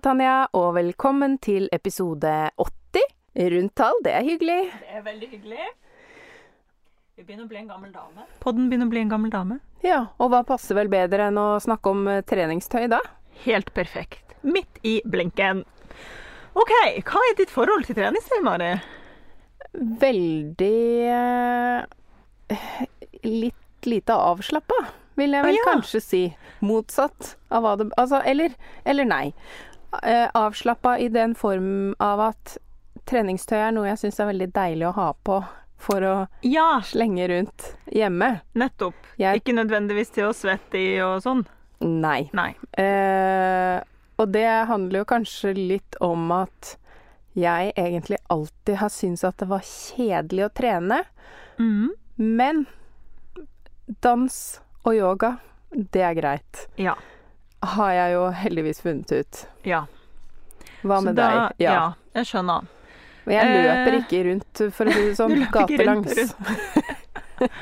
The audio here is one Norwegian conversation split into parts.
Tanja, og velkommen til episode 80. Rundtall, det er hyggelig. Det er veldig hyggelig. Vi begynner å bli en gammel dame. Podden begynner å bli en gammel dame. Ja, og hva passer vel bedre enn å snakke om eh, treningstøy da? Helt perfekt. Midt i blinken. OK, hva er ditt forhold til treningstøy, Mari? Veldig eh, Litt lite avslappa, vil jeg vel ah, ja. kanskje si. Motsatt av hva det Altså, eller, eller nei. Eh, avslappa i den form av at treningstøy er noe jeg syns er veldig deilig å ha på for å Ja, slenge rundt hjemme. nettopp. Jeg Ikke nødvendigvis til å svette i og sånn. Nei. Nei. Eh, og det handler jo kanskje litt om at jeg egentlig alltid har syntes at det var kjedelig å trene. Mm. Men dans og yoga, det er greit. Ja. Har jeg jo heldigvis funnet ut. Ja. Hva med da- deg? Ja. jeg skjønner. Men jeg løper Eh, ikke rundt, for å si det sånn, gatelangs.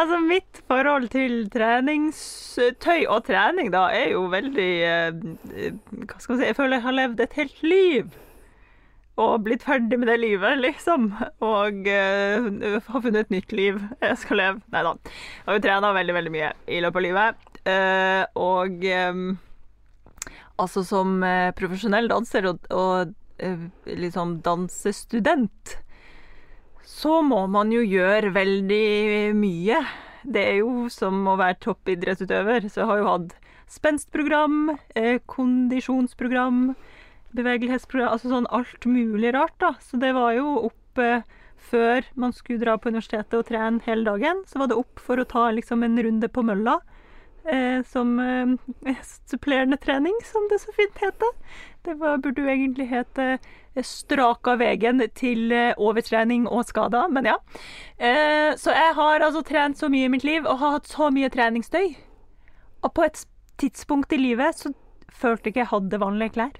Altså, mitt forhold til treningstøy og trening, da, er jo veldig eh, Hva skal man si Jeg føler jeg har levd et helt liv. Og blitt ferdig med det livet, liksom. Og eh, har funnet et nytt liv jeg skal leve. Nei da. Har jo trena veldig, veldig mye i løpet av livet. Eh, og eh, altså som eh, profesjonell danser og, og eh, liksom dansestudent så må man jo gjøre veldig mye. Det er jo som å være toppidrettsutøver. Så jeg har jo hatt spenstprogram, kondisjonsprogram, bevegelighetsprogram Altså sånn alt mulig rart, da. Så det var jo opp før man skulle dra på universitetet og trene hele dagen. Så var det opp for å ta liksom en runde på mølla. Eh, som eh, supplerende trening, som det så fint heter. Det var, burde jo egentlig hete eh, straka veien til overtrening og skader, men ja. Så jeg har altså trent så mye i mitt liv og har hatt så mye treningsstøy. Og på et tidspunkt i livet så følte jeg ikke jeg hadde vanlige klær.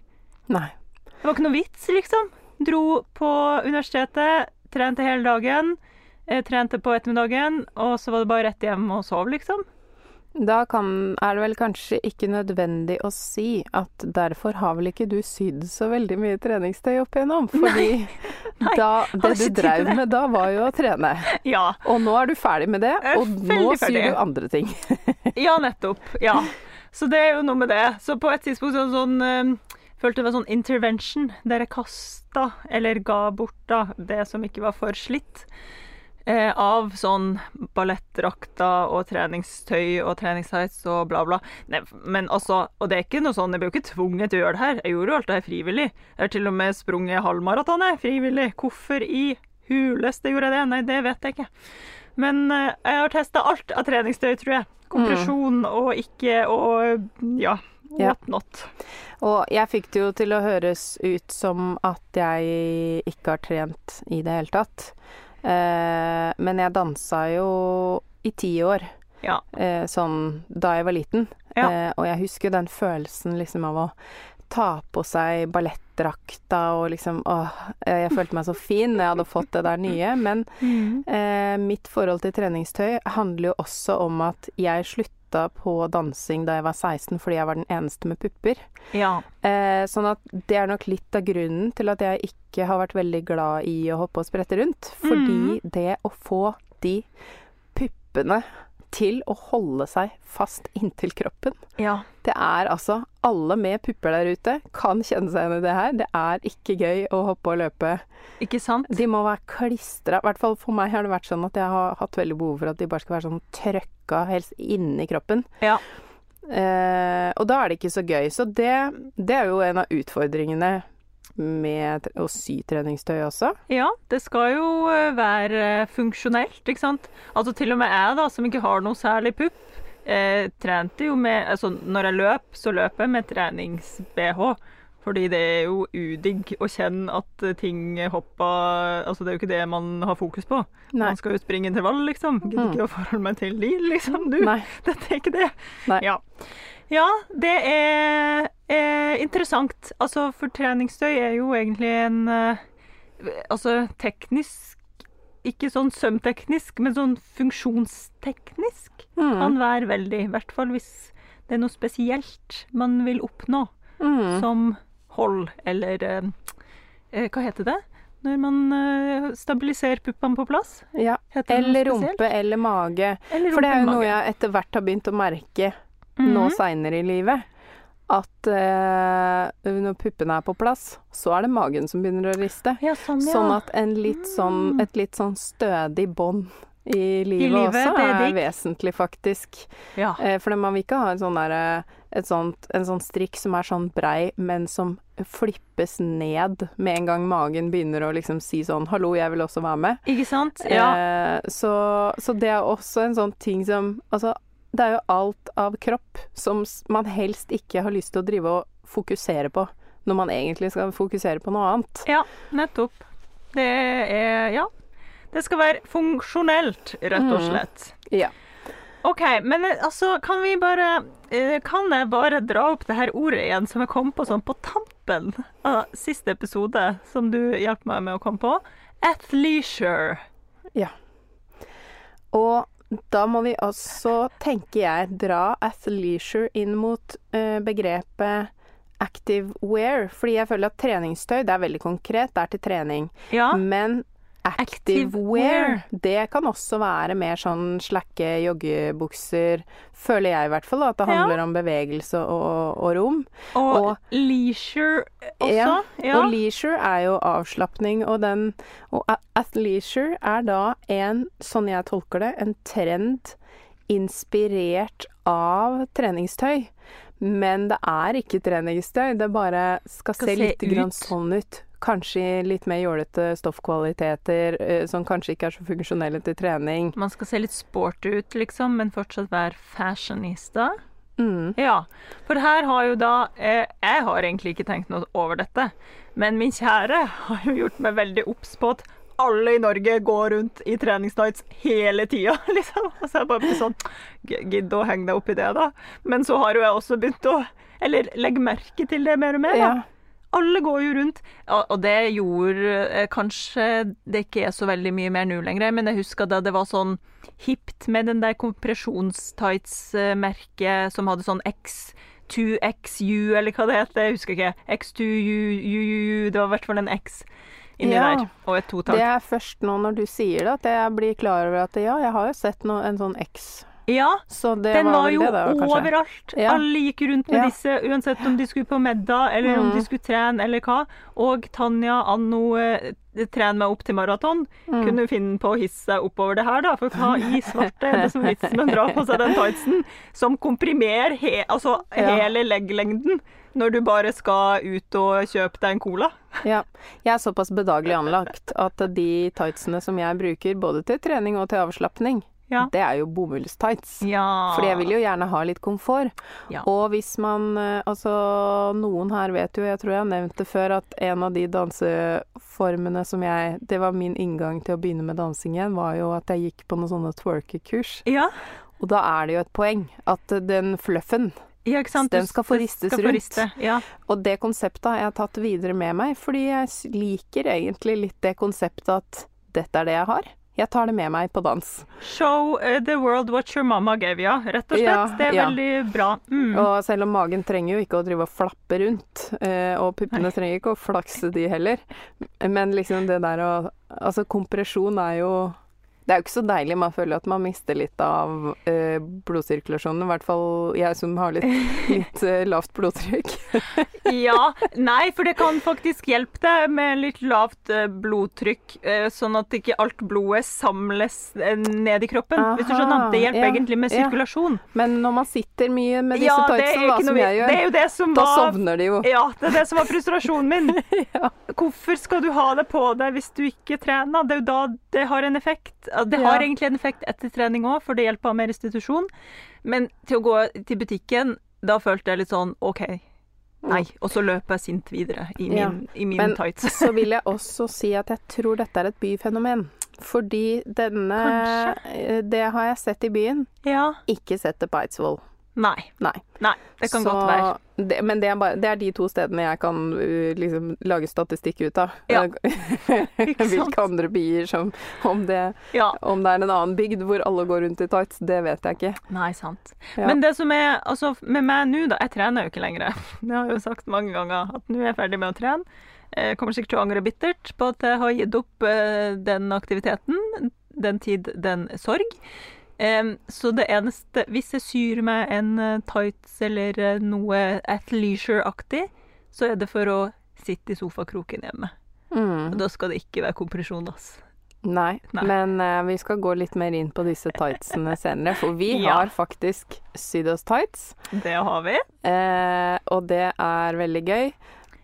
Nei. Det var ikke noe vits, liksom. Dro på universitetet, trente hele dagen. Trente på ettermiddagen, og så var det bare rett hjem og sove, liksom. Da kan, er det vel kanskje ikke nødvendig å si at derfor har vel ikke du sydd så veldig mye treningstøy opp igjennom. Fordi Nei, da, det du drev med da, var jo å trene. Ja, Og nå er du ferdig med det, og nå syr ferdig. du andre ting. ja nettopp. Ja. Så det er jo noe med det. Så på et tidspunkt sånn, sånn Følte det var sånn intervention, Dere kasta, eller ga bort, da, det som ikke var for slitt. Eh, av sånn ballettdrakter og treningstøy og treningstights og bla, bla. Nei, men altså, og det er ikke noe sånn, jeg ble jo ikke tvunget til å gjøre det her. Jeg gjorde jo alt det her frivillig. Jeg har til og med sprunget halvmaraton frivillig. Hvorfor i huleste gjorde jeg det? Nei, det vet jeg ikke. Men eh, jeg har testa alt av treningstøy, tror jeg. Kompresjon og ikke og ja, Ja. Og jeg fikk det jo til å høres ut som at jeg ikke har trent i det hele tatt. Eh, men jeg dansa jo i ti år, Ja. eh, sånn da jeg var liten. Ja. Eh, og jeg husker jo den følelsen liksom av å ta på seg ballettdrakta og liksom Åh, jeg følte meg så fin når jeg hadde fått det der nye. Men eh, mitt forhold til treningstøy handler jo også om at jeg slutta på dansing da jeg var 16 fordi jeg var den eneste med pupper. Ja. Eh, sånn at det er nok litt av grunnen til at jeg ikke har vært veldig glad i å hoppe og sprette rundt. Fordi det å få de puppene til å holde seg fast inntil kroppen ja. Det er altså Alle med pupper der ute kan kjenne seg igjen i det her. Det er ikke gøy å hoppe og løpe. Ikke sant? De må være klistra. I hvert fall for meg har det vært sånn at jeg har hatt veldig behov for at de bare skal være sånn trøkka helst inni kroppen. Ja. Eh, og da er det ikke så gøy. Så det, det er jo en av utfordringene med å sy treningstøy også. Ja, det skal jo eh, være funksjonelt, ikke sant. Altså til og med jeg, da, som ikke har noe særlig pupp, eh, trente jo med Altså når jeg løp, så løper jeg med trenings-BH. Fordi det er jo udigg å kjenne at eh, ting hopper Altså det er jo ikke det man har fokus på. Nei. Man skal jo springe intervall, liksom. Gidder Mm. ikke å forholde meg til de, liksom. Du, Nei. dette er ikke det. Nei. Ja. Ja, det er, er interessant. Altså, for treningsstøy er jo egentlig en eh, Altså teknisk Ikke sånn sømteknisk, men sånn funksjonsteknisk Mm. kan være veldig. I hvert fall hvis det er noe spesielt man vil oppnå. Mm. som hold, eller eh, eh, Hva heter det? Når man eh, stabiliserer puppene på plass? Ja. Eller rumpe eller mage. Eller For det er jo noe jeg etter hvert har begynt å merke Mhm. nå seinere i livet. At eh, når puppene er på plass, så er det magen som begynner å riste. Ja, sånn, ja. Sånn at en litt sånn, Mm. et litt sånn stødig bånd i livet, livet, også er er vesentlig, faktisk. ja. Eh, for man vil ikke ha en sånn der, et sånt, en sånn strikk som er sånn brei, men som flippes ned med en gang magen begynner å liksom si sånn 'hallo, jeg vil også være med'. Ikke sant? Ja. Eh, så, så det er også en sånn ting som Altså, det er jo alt av kropp som man helst ikke har lyst til å drive og fokusere på, når man egentlig skal fokusere på noe annet. ja, nettopp. Det er Ja. Det skal være funksjonelt, rett og Mm. slett. Ja. OK, men eh, altså, kan vi bare eh, Kan jeg bare dra opp det her ordet igjen som jeg kom på sånn på tampen av siste episode, som du hjalp meg med å komme på? Athleisure. Ja. Og da må vi også, tenker jeg, dra athleisure inn mot eh, begrepet active wear. Fordi jeg føler at treningstøy, det er veldig konkret, det er til trening. Ja. Men active, wear, det kan også være mer sånn slakke joggebukser, føler jeg i hvert fall. At det Ja. handler om bevegelse og, og rom. Og, Og- leisure også. Ja, Ja. Og leisure er jo avslapning, og den Og athleisure er da en, sånn jeg tolker det, en trend inspirert av treningstøy. Men det er ikke treningstøy, det bare skal, Skal se se litt grann ut. sånn ut. Kanskje litt mer jålete stoffkvaliteter, eh, som kanskje ikke er så funksjonelle til trening. Man skal se litt sporty ut, liksom, men fortsatt være fashionista. Mm. Ja, for her har jo da eh, Jeg har egentlig ikke tenkt noe over dette, men min kjære har jo gjort meg veldig obs på at alle i Norge går rundt i treningstights hele tida, liksom. Og så er jeg bare blitt sånn Gidd å henge deg opp i det, da. Men så har jo jeg også begynt å Eller legge merke til det mer og mer, da. Ja. Alle går jo rundt. Og det gjorde eh, kanskje det ikke er så veldig mye mer nå lenger, men jeg husker da det var sånn hipt med den der kompresjonstights-merket som hadde sånn X2XU, eller hva det heter, jeg husker ikke. X2UUU, det var i hvert fall en X inni Ja. der, og et Det er først nå når du sier det, at jeg blir klar over at ja, jeg har jo sett noe, en sånn X. Ja, Så det den var var jo det, da, overalt. Ja. Alle gikk rundt med Ja. disse, uansett om de skulle på middag, eller om Mm. de skulle trene, eller hva. Og Tanja anno eh, meg opp til maraton, Mm. kunne finne på å hisse seg oppover det her, da. For hva i svarte er det som vitsen med å dra på seg den tightsen som komprimerer he altså hele legglengden når du bare skal ut og kjøpe deg en cola? Ja. Jeg er såpass bedagelig anlagt at de tightsene som jeg bruker både til trening og til avslapning, Ja. det er jo bomullstights. Ja. Fordi jeg vil jo gjerne ha litt komfort. Ja. Og hvis man eh, Altså, noen her vet jo, jeg tror jeg har nevnt det før, at en av de danseformene som jeg Det var min inngang til å begynne med dansing igjen, var jo at jeg gikk på noen sånne twerkekurs. Ja. Og da er det jo et poeng at den fluffen ja? Den skal få ristes skal rundt. Ja. Og det konseptet har jeg tatt videre med meg, fordi jeg liker egentlig litt det konseptet at dette er det jeg har. Jeg tar det med meg på dans. Show eh, the world what your mama gave you, rett og slett. Ja, det er ja. veldig bra. Mm. Og selv om magen trenger jo ikke å drive og flappe rundt, eh, og puppene trenger ikke å flakse de heller, men liksom det der å Altså, kompresjon er jo det er jo ikke så deilig. Man føler at man mister litt av eh, blodsirkulasjonen. I hvert fall jeg som har litt, litt eh, lavt blodtrykk. Ja, nei, for det kan faktisk hjelpe deg med litt lavt eh, blodtrykk, eh, sånn at ikke alt blodet samles eh, ned i kroppen. hvis du skjønner. Det hjelper ja, egentlig med ja. sirkulasjon. Men når man sitter mye med disse Ja, tightsene, da, som jeg gjør, Det det som da var sovner de jo. Ja, det er det som var frustrasjonen min. Ja. Hvorfor skal du ha det på deg hvis du ikke trener? Det er jo da det har en effekt. Ja, Det Ja. har egentlig en effekt etter trening òg, for det hjelper med restitusjon. Men til å gå til butikken, da følte jeg litt sånn OK, nei. Og så løper jeg sint videre i min, Ja. i min Men tights. så vil jeg også si at jeg tror dette er et byfenomen. Fordi denne Kanskje. eh, Det har jeg sett i byen. Ja. Ikke sett det på Eidsvoll. Nei. Nei. Nei, det kan Så godt være. Det, men det er, bare, det er de to stedene jeg kan uh, liksom lage statistikk ut av. Ja. Hvilke andre byer som om det, Ja. om det er en annen bygd hvor alle går rundt i tights, det vet jeg ikke. Nei, sant. Ja. Men det som er altså, med meg nå, da Jeg trener jo ikke lenger. Det har jeg jo sagt mange ganger, at nå er jeg ferdig med å trene. Jeg kommer sikkert til å angre bittert på at jeg har gitt opp uh, den aktiviteten. Den tid, den sorg. Så det eneste Hvis jeg syr meg en eh, tights eller eh, noe athleisure-aktig, så er det for å sitte i sofakroken hjemme. Mm. Og da skal det ikke være kompresjon, ass. Nei, Nei. men uh, vi skal gå litt mer inn på disse tightsene senere, for vi Ja. har faktisk sydd oss tights, Det har vi. Uh, og det er veldig gøy.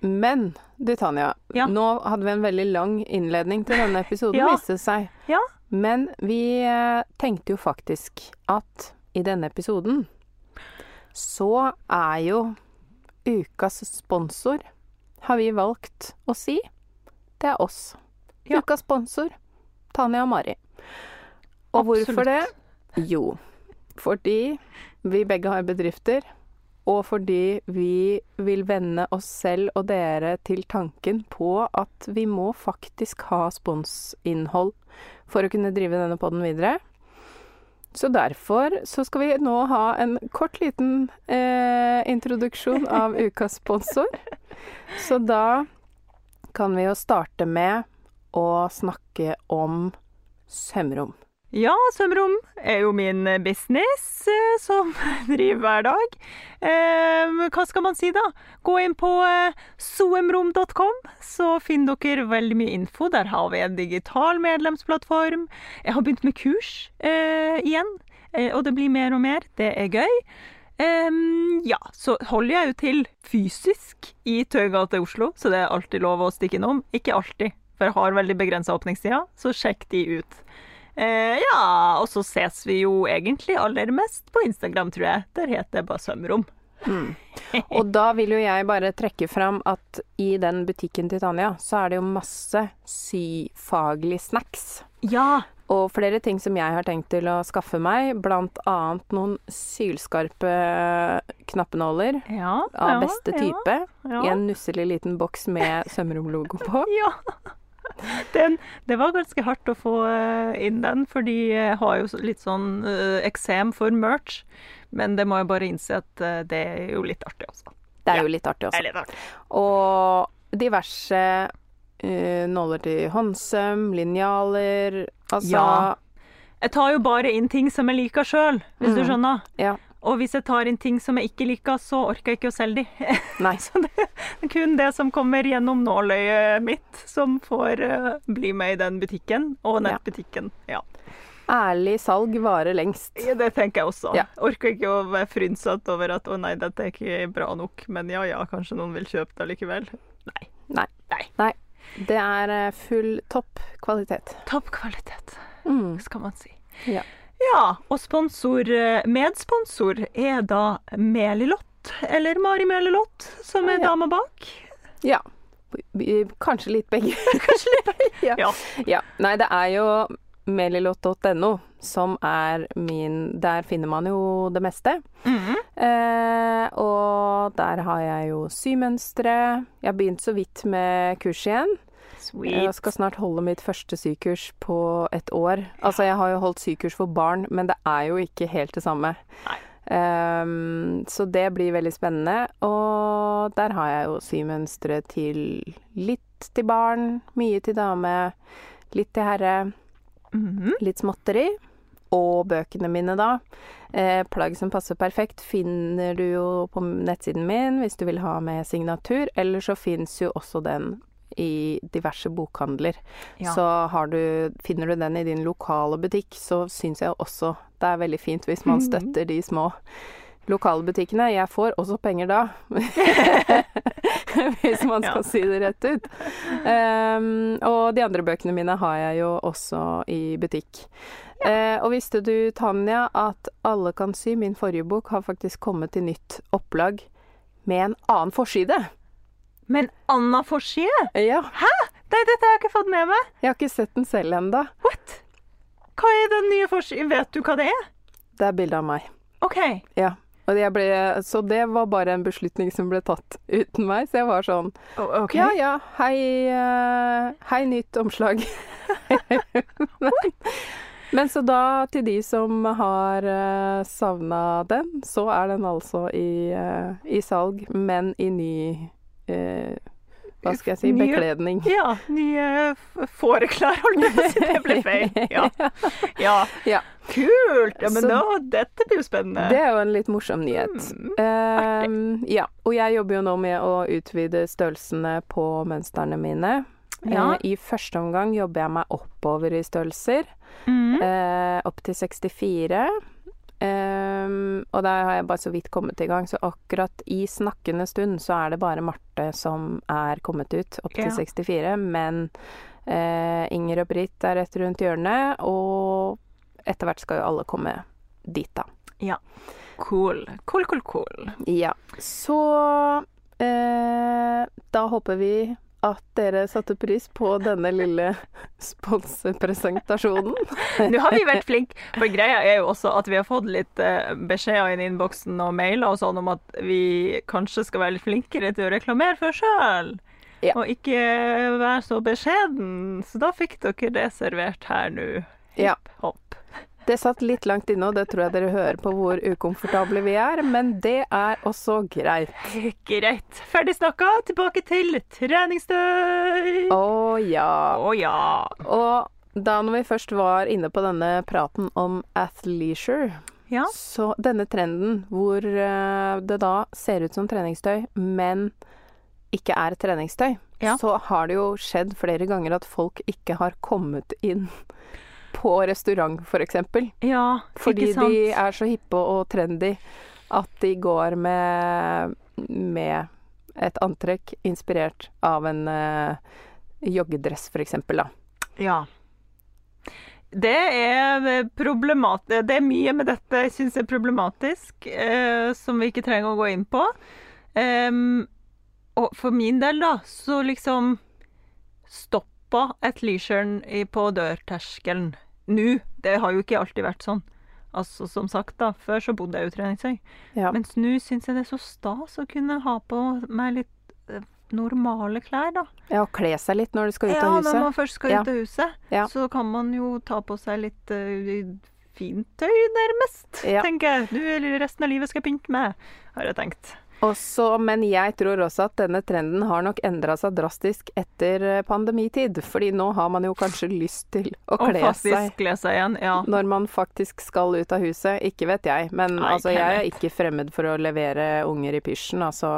Men du Tanja, Ja. nå hadde vi en veldig lang innledning til denne episoden, Ja. viste det seg. Ja. Men vi eh, tenkte jo faktisk at i denne episoden så er jo ukas sponsor, har vi valgt å si, det er oss. Ja. Ukas sponsor, Tanja og Mari. Og hvorfor det? Jo, fordi vi begge har bedrifter, og fordi vi vil vende oss selv og dere til tanken på at vi må faktisk ha sponsinnhold for å kunne drive denne podden videre. Så derfor så skal vi nå ha en kort liten eh, introduksjon av ukas sponsor. Så da kan vi jo starte med å snakke om sømrom. Ja, sømrom er jo min business eh, som driver hver dag. Eh, hva skal man si, da? Gå inn på eh, soemrom.com, så finner dere veldig mye info. Der har vi en digital medlemsplattform. Jeg har begynt med kurs eh, igjen, og det blir mer og mer. Det er gøy. Em, ja, så holder jeg jo til fysisk i Tøygata i Oslo, så det er alltid lov å stikke innom. Ikke alltid, for jeg har veldig begrensa åpningstider, så sjekk de ut. Eh, ja, og så ses vi jo egentlig aller mest på Instagram, tror jeg. Der heter det bare Sømrom. Og da vil jo jeg bare trekke fram at i den butikken til Tanja, så er det jo masse syfaglig snacks. Ja. Og flere ting som jeg har tenkt til å skaffe meg, blant annet noen sylskarpe knappenåler Ja, av beste ja, type, i en nusselig liten boks med sømromlogo på. Ja. Den, det var ganske hardt å få eh, inn den, fordi jeg har jo litt sånn eh, eksem for merch. Men det må jeg bare innse at eh, det er jo litt artig også. Det er Ja. jo litt artig også. litt artig. Og diverse uh, nåler til håndsøm, linjaler Altså Ja. Jeg tar jo bare inn ting som jeg liker sjøl, hvis du Mm. skjønner. Ja. Og hvis jeg tar inn ting som jeg ikke liker, så orker jeg ikke å selge de. Nei. Så det er kun det som kommer gjennom nåløyet mitt, som får uh, bli med i den butikken. Og nettbutikken. Ja. Ærlig salg varer lengst. Det tenker jeg også. Ja. Orker ikke å være frynsete over at 'å nei, dette er ikke bra nok', men ja ja, kanskje noen vil kjøpe det likevel. Nei. Nei. Nei. Nei. Det er eh, full topp kvalitet. Topp kvalitet, Mm. skal man si. Ja. Ja, og sponsor, eh, medsponsor er da Melilott, eller Mari Melilott, som er Ja. dama bak. Ja. Kanskje litt begge. Kanskje litt Ja. Ja. ja. Nei, det er jo melilott.no som er min Der finner man jo det meste. Mhm. Eh, og der har jeg jo symønstre. Jeg har begynt så vidt med kurs igjen. Jeg skal snart holde mitt første sykurs på et år. Altså, jeg har jo holdt sykurs for barn, men det er jo ikke helt det samme. Ehm, så det blir veldig spennende. Og der har jeg jo symønstre til litt til barn, mye til dame, litt til herre, Mhm. litt småtteri. Og bøkene mine, da. Eh, plagg som passer perfekt finner du jo på nettsiden min hvis du vil ha med signatur. Eller så fins jo også den i diverse bokhandler. Ja. Så har du, finner du den i din lokale butikk, så syns jeg også det er veldig fint hvis man støtter de små lokale butikkene. Jeg får også penger da, hvis man skal Ja. si det rett ut. Um, og de andre bøkene mine har jeg jo også i butikk. Eh, og visste du, Tanja, at Alle kan sy, min forrige bok, har faktisk kommet til nytt opplag med en annen forside? Men Anna forside? Ja. Nei, dette har jeg ikke fått med meg. Jeg har ikke sett den selv ennå. What? Hva er den nye forsiden? Vet du hva det er? Det er bilde av meg. OK. Ja. Og jeg ble, så det var bare en beslutning som ble tatt uten meg. Så jeg var sånn OK. Ja ja, hei, eh, hei nytt omslag. men, men så da, til de som har uh, savna den, så er den altså i, uh, i salg, men i ny eh, Hva skal jeg si Nye- bekledning. Ja, nye fåreklær, holdt jeg på å si. Det ble feil. Ja. ja. Ja. Kult! Ja, men Så- da, dette blir jo spennende. Det er jo en litt morsom nyhet. Mm, Eh, ja, og jeg jobber jo nå med å utvide størrelsene på mønstrene mine. Ja. Eh, I første omgang jobber jeg meg oppover i størrelser, Mm. eh, opp til 64. Ehm, og der har jeg bare så vidt kommet i gang, så akkurat i snakkende stund så er det bare Marte som er kommet ut, opp til Ja. 64. Men uh, Inger og Britt er rett rundt hjørnet, og etter hvert skal jo alle komme dit, da. Ja. Cool. Cool, cool, cool. Ja. Så uh, da håper vi at dere satte pris på denne lille sponsepresentasjonen. Nå har vi vært flinke, for greia er jo også at vi har fått litt eh, beskjeder inn i innboksen og mailer og sånn om at vi kanskje skal være litt flinkere til å reklamere for sjøl. Ja. Og ikke være så beskjeden. Så da fikk dere det servert her nå. Ja. Hopp. Det satt litt langt inne, og det tror jeg dere hører på hvor ukomfortable vi er, men det er også greit. Greit. Ferdig snakka. Tilbake til treningsstøy. Å ja. Å ja. Og da når vi først var inne på denne praten om athleisure, Ja. så denne trenden hvor eh, det da ser ut som treningstøy, men ikke er treningstøy, Ja. så har det jo skjedd flere ganger at folk ikke har kommet inn på restaurant, for eksempel. Ja, Fordi ikke sant? de er så hippe og trendy at de går med, med et antrekk inspirert av en uh, joggedress, eksempel. Ja. Det er. Det er mye med dette jeg syns er problematisk, eh, som vi ikke trenger å gå inn på. Um, og for min del, da, så liksom stoppa et i- på dørterskelen. Nå. Det har jo ikke alltid vært sånn. Altså, som sagt, da, før så bodde jeg jo i treningstøy. Ja. Mens nå syns jeg det er så stas å kunne ha på meg litt eh, normale klær, da. ja, og kle seg litt når du skal ut Ja, av når man først skal Ja. ut av huset, Ja. så kan man jo ta på seg litt uh, fint tøy, nærmest. Ja. Tenker jeg. Du, resten av livet skal jeg pynte meg, har jeg tenkt. Også, men jeg tror også at denne trenden har nok endra seg drastisk etter eh, pandemitid. Fordi nå har man jo kanskje lyst til å kle seg kle seg igjen. Ja. når man faktisk skal ut av huset. Ikke vet jeg, men Nei, altså, jeg er ikke fremmed for å levere unger i pysjen. Altså,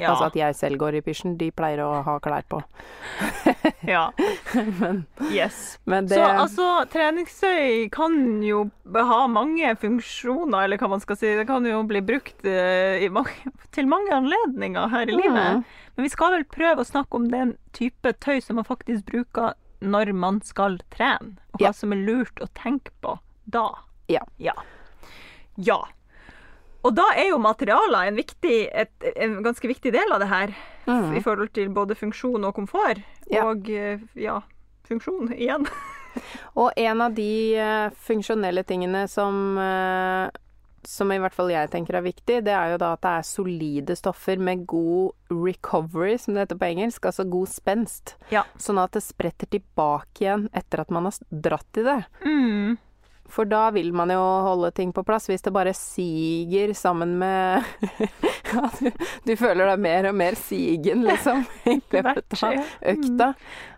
Ja. altså at jeg selv går i pysjen. De pleier å ha klær på. ja. Men, Yes. men det Så altså, treningstøy kan jo ha mange funksjoner, eller hva man skal si. Det kan jo bli brukt eh, mange, til mange anledninger her i livet. Mm. Men vi skal vel prøve å snakke om den type tøy som man faktisk bruker når man skal trene, og hva Ja. som er lurt å tenke på da. Ja. Ja. Ja. Og da er jo materialer en, viktig, et, en ganske viktig del av det her, Mm. i forhold til både funksjon og komfort. Ja. Og eh, ja, funksjon igjen. Og en av de eh, funksjonelle tingene som eh, som i hvert fall jeg tenker er viktig, det er jo da at det er solide stoffer med god recovery, som det heter på engelsk, altså god spenst. Ja. Sånn at det spretter tilbake igjen etter at man har dratt i det. Mm. For da vil man jo holde ting på plass. Hvis det bare siger sammen med ja, du, du føler deg mer og mer sigen, liksom, i løpet av økta.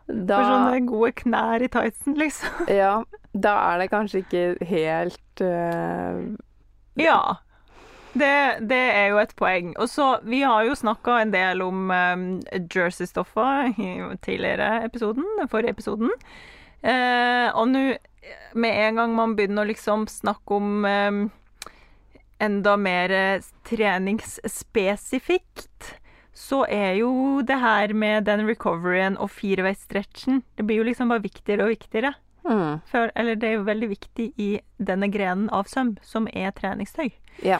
Da, For sånne gode knær i tightsen, liksom. ja, da er det kanskje ikke helt uh, Ja. Det, det er jo et poeng. Og så, Vi har jo snakka en del om um, jersey-stoffer i tidligere episoden, forrige episoden. Uh, og nå, med en gang man begynner å liksom snakke om eh, enda mer eh, treningsspesifikt, så er jo det her med den recoveryen og fireveisstretchen Det blir jo liksom bare viktigere og viktigere. mm, For, eller det er jo veldig viktig i denne grenen av søm, som er treningstøy. Ja.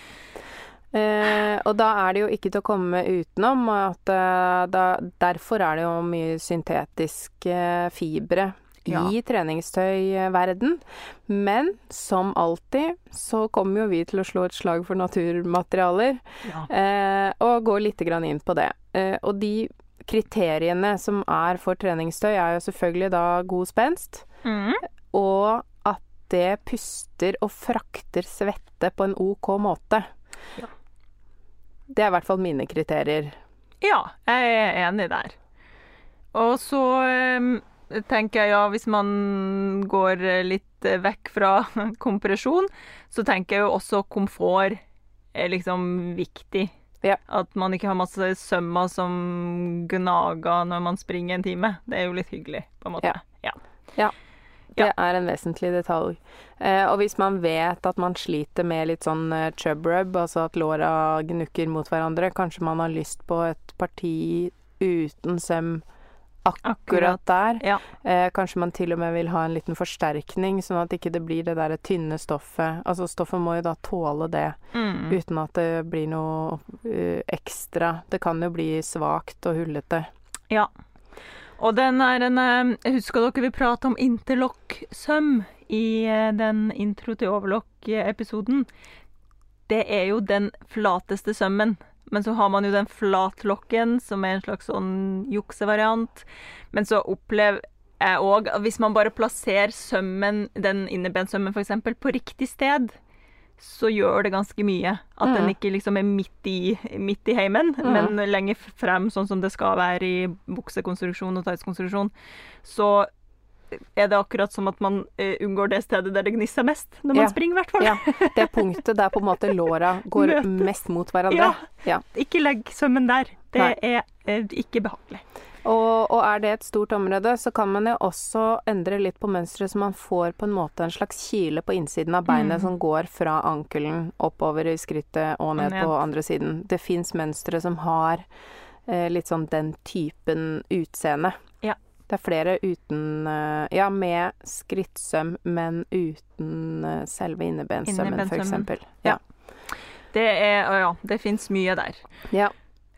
Eh, og da er det jo ikke til å komme utenom at eh, da, derfor er det jo mye syntetiske fibre Ja. i treningstøyverden. Men som alltid så kommer jo vi til å slå et slag for naturmaterialer, Ja. eh, og gå litt grann inn på det. Eh, og de kriteriene som er for treningstøy, er jo selvfølgelig da god spenst, Mm. og at det puster og frakter svette på en OK måte. Ja. Det er i hvert fall mine kriterier. Ja, jeg er enig der. Og så em, tenker jeg ja, hvis man går eh, litt eh, vekk fra kompresjon, så tenker jeg jo også komfort er liksom viktig. Ja. At man ikke har masse sømmer som gnager når man springer en time. Det er jo litt hyggelig, på en måte. Ja. Ja. Det er en vesentlig detalj. Eh, og hvis man vet at man sliter med litt sånn eh, chub rub, altså at låra gnukker mot hverandre, kanskje man har lyst på et parti uten søm akkurat der. Ja. Eh, kanskje man til og med vil ha en liten forsterkning, sånn at ikke det blir det derre tynne stoffet. Altså stoffet må jo da tåle det, Mm. uten at det blir noe uh, ekstra. Det kan jo bli svakt og hullete. Ja. Og den er en Jeg husker dere vi pratet om interlock-søm i eh, den intro til overlock-episoden. Det er jo den flateste sømmen. Men så har man jo den flatlokken, som er en slags sånn juksevariant. Men så opplever jeg òg at hvis man bare plasserer sømmen, den innebensømmen f.eks., på riktig sted, så gjør det ganske mye. At den Mm. ikke liksom er midt i, midt i heimen, Mm. men lenger frem, sånn som det skal være i buksekonstruksjon og tightskonstruksjon. Så er det akkurat som at man uh, unngår det stedet der det gnisser mest, når man Ja. springer, i hvert fall. Ja, det punktet der på en måte låra går Møtes. mest mot hverandre. Ja. Ikke legg sømmen der. Det Nei. er uh, ikke behagelig. Og, og er det et stort område, så kan man jo også endre litt på mønsteret, så man får på en måte en slags kile på innsiden av beinet Mm. som går fra ankelen oppover i skrittet og ned, ned. på andre siden. Det fins mønstre som har eh, litt sånn den typen utseende. Det er flere uten eh, Ja, med skrittsøm, men uten eh, selve innebensømmen, for Ja. Ja. Det er Å ja, det fins mye der. ja.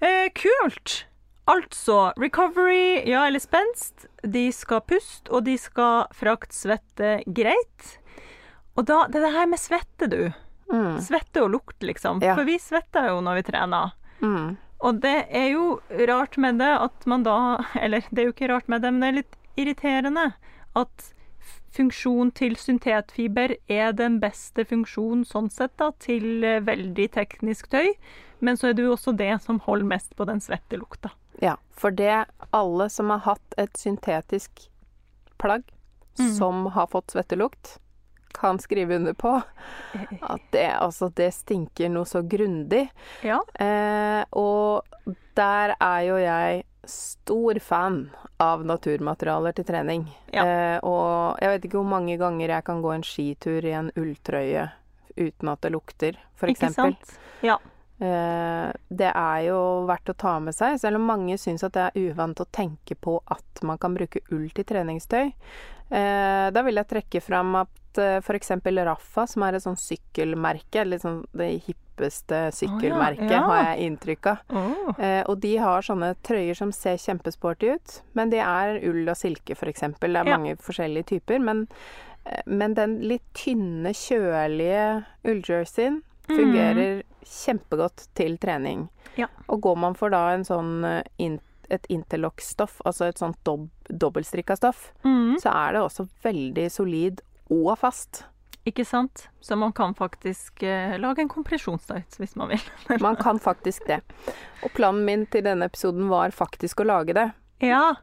Eh, kult! Altså, recovery, ja, eller spenst, de skal puste, og de skal frakte svette greit. Og da, det er det her med svette, du. Mm. Svette og lukt, liksom. Ja. For vi svetter jo når vi trener. Mm. Og det er jo rart med det at man da Eller det er jo ikke rart med det, men det er litt irriterende at funksjon til syntetfiber er den beste funksjonen sånn sett da, til eh, veldig teknisk tøy. Men så er det jo også det som holder mest på den svettelukta. Ja, for det alle som har hatt et syntetisk plagg Mm. som har fått svettelukt, kan skrive under på at det, altså, det stinker noe så grundig. Ja. Eh, og der er jo jeg stor fan av naturmaterialer til trening. Ja. Eh, og jeg vet ikke hvor mange ganger jeg kan gå en skitur i en ulltrøye uten at det lukter, for Ikke sant? Ja. Eh, det er jo verdt å ta med seg, selv om mange syns at det er uvant å tenke på at man kan bruke ull til treningstøy. Eh, da vil jeg trekke fram at uh, f.eks. Raffa, som er et sånn sykkelmerke, sånn det hippeste sykkelmerket, ja. har jeg inntrykk av. Eh, og de har sånne trøyer som ser kjempesporty ut, men de er ull og silke, f.eks. Det er Ja. mange forskjellige typer, men, eh, men den litt tynne, kjølige ulljerseyen fungerer kjempegodt til trening. Ja. Og går man for da en sånn eh, et interlock-stoff, altså et sånt dob, dobbeltstrikka stoff, Mm. så er det også veldig solid og fast. Ikke sant? Så man kan faktisk eh, lage en kompresjonstights hvis man vil. Man kan faktisk det. Og planen min til denne episoden var faktisk å lage det, ja,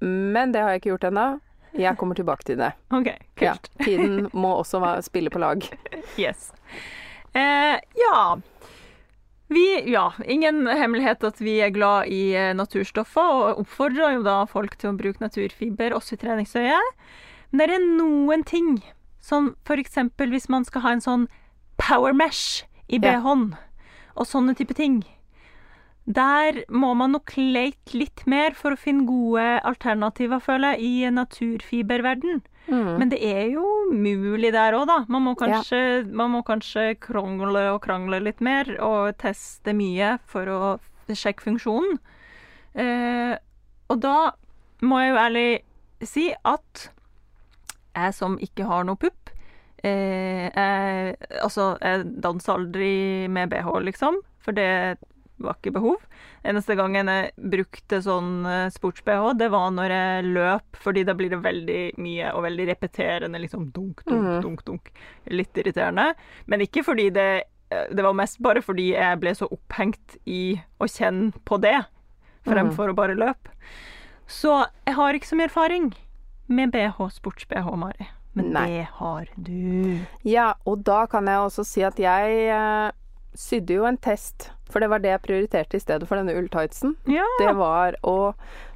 men det har jeg ikke gjort ennå. Jeg kommer tilbake til det. OK. kult. Ja, tiden må også spille på lag. Yes. Eh, ja. Vi, ja, ingen hemmelighet at vi er glad i eh, naturstoffer, og oppfordrer jo da folk til å bruke naturfiber også i treningsøyet. Men det er noen ting, som eksempel hvis man skal ha en sånn power mesh i Ja. BH-en, og sånne type ting. Der må man nok lete litt mer for å finne gode alternativer, føler jeg, i naturfiberverden. Mm. Men det er jo mulig der òg, da. Man må, kanskje, man må kanskje krongle og krangle litt mer og teste mye for å sjekke funksjonen. Eh, og da må jeg jo ærlig si at jeg som ikke har noe pupp eh, jeg, Altså, jeg danser aldri med bh, liksom, for det var ikke behov. Eneste gangen jeg brukte sånn eh, sports-bh, det var når jeg løp, fordi da blir det veldig mye og veldig repeterende, liksom dunk, dunk, mm. dunk, dunk. Litt irriterende. Men ikke fordi det eh, Det var mest bare fordi jeg ble så opphengt i å kjenne på det, fremfor å bare løpe. Så jeg har ikke så mye erfaring med BH, sports-BH, Mari. Men Nei. det har du. Ja, og da kan jeg også si at jeg uh, sydde jo en test, for det var det jeg prioriterte i stedet for denne ulltightsen. Ja. Det var å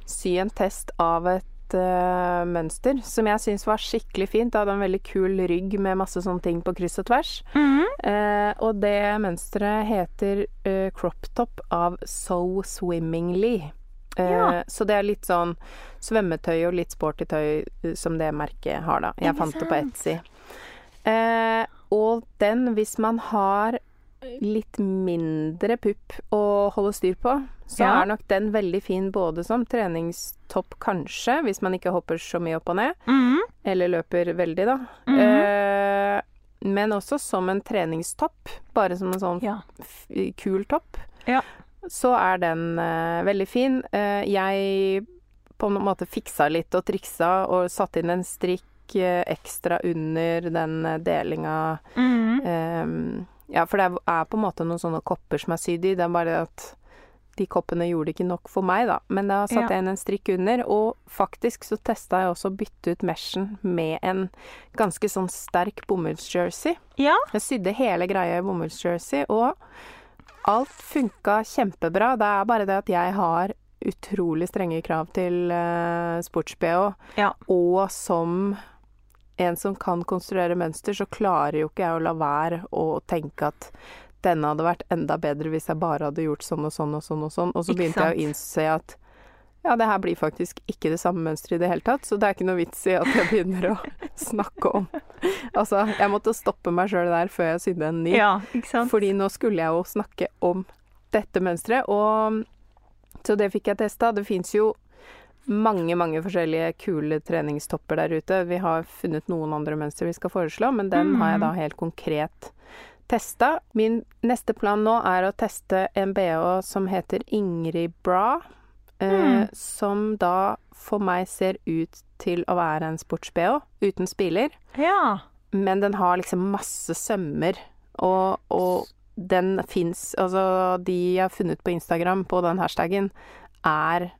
sy en test av et uh, mønster som jeg syns var skikkelig fint. Det hadde en veldig kul rygg med masse sånne ting på kryss og tvers. Mhm. Uh, og det mønsteret heter uh, crop top av So Swimmingly. Ja. Så det er litt sånn svømmetøy og litt sporty tøy som det merket har, da. Jeg fant det på? Etsy. Eh, og den, hvis man har litt mindre pupp å holde styr på, så Ja. er nok den veldig fin både som treningstopp, kanskje, hvis man ikke hopper så mye opp og ned. Mhm. Eller løper veldig, da. Mhm. eh, men også som en treningstopp. Bare som en sånn Ja. kul topp. Ja. Så er den eh, veldig fin. Eh, jeg på en måte fiksa litt og triksa og satte inn en strikk eh, ekstra under den eh, delinga Mhm. eh, Ja, for det er, på en måte noen sånne kopper som er sydd i. Det er bare at de koppene gjorde ikke nok for meg, da. Men da satte jeg inn en strikk under, og faktisk så testa jeg også å bytte ut meshen med en ganske sånn sterk bomullsjersey. Ja. Jeg sydde hele greia i bomullsjersey, og alt funka kjempebra. Det er bare det at jeg har utrolig strenge krav til uh, sports-BH. Ja. Og som en som kan konstruere mønster, så klarer jo ikke jeg å la være å tenke at denne hadde vært enda bedre hvis jeg bare hadde gjort sånn og sånn og sånn og sånn. Og så begynte jeg å innse at ja, det her blir faktisk ikke det samme mønsteret i det hele tatt, så det er ikke noe vits i at jeg begynner å snakke om Altså, jeg måtte stoppe meg sjøl der før jeg sydde en ny. ja, ikke sant? Fordi nå skulle jeg jo snakke om dette mønsteret, og så det fikk jeg testa. Det fins jo mange, mange forskjellige kule treningstopper der ute. Vi har funnet noen andre mønster vi skal foreslå, men den har jeg da helt konkret testa. Min neste plan nå er å teste en bh som heter Ingrid Bra. Eh, Mm. Som da for meg ser ut til å være en sports-bh uten spiler. Ja. Men den har liksom masse sømmer, og, og den fins Altså, de jeg har funnet på Instagram på den hashtagen, er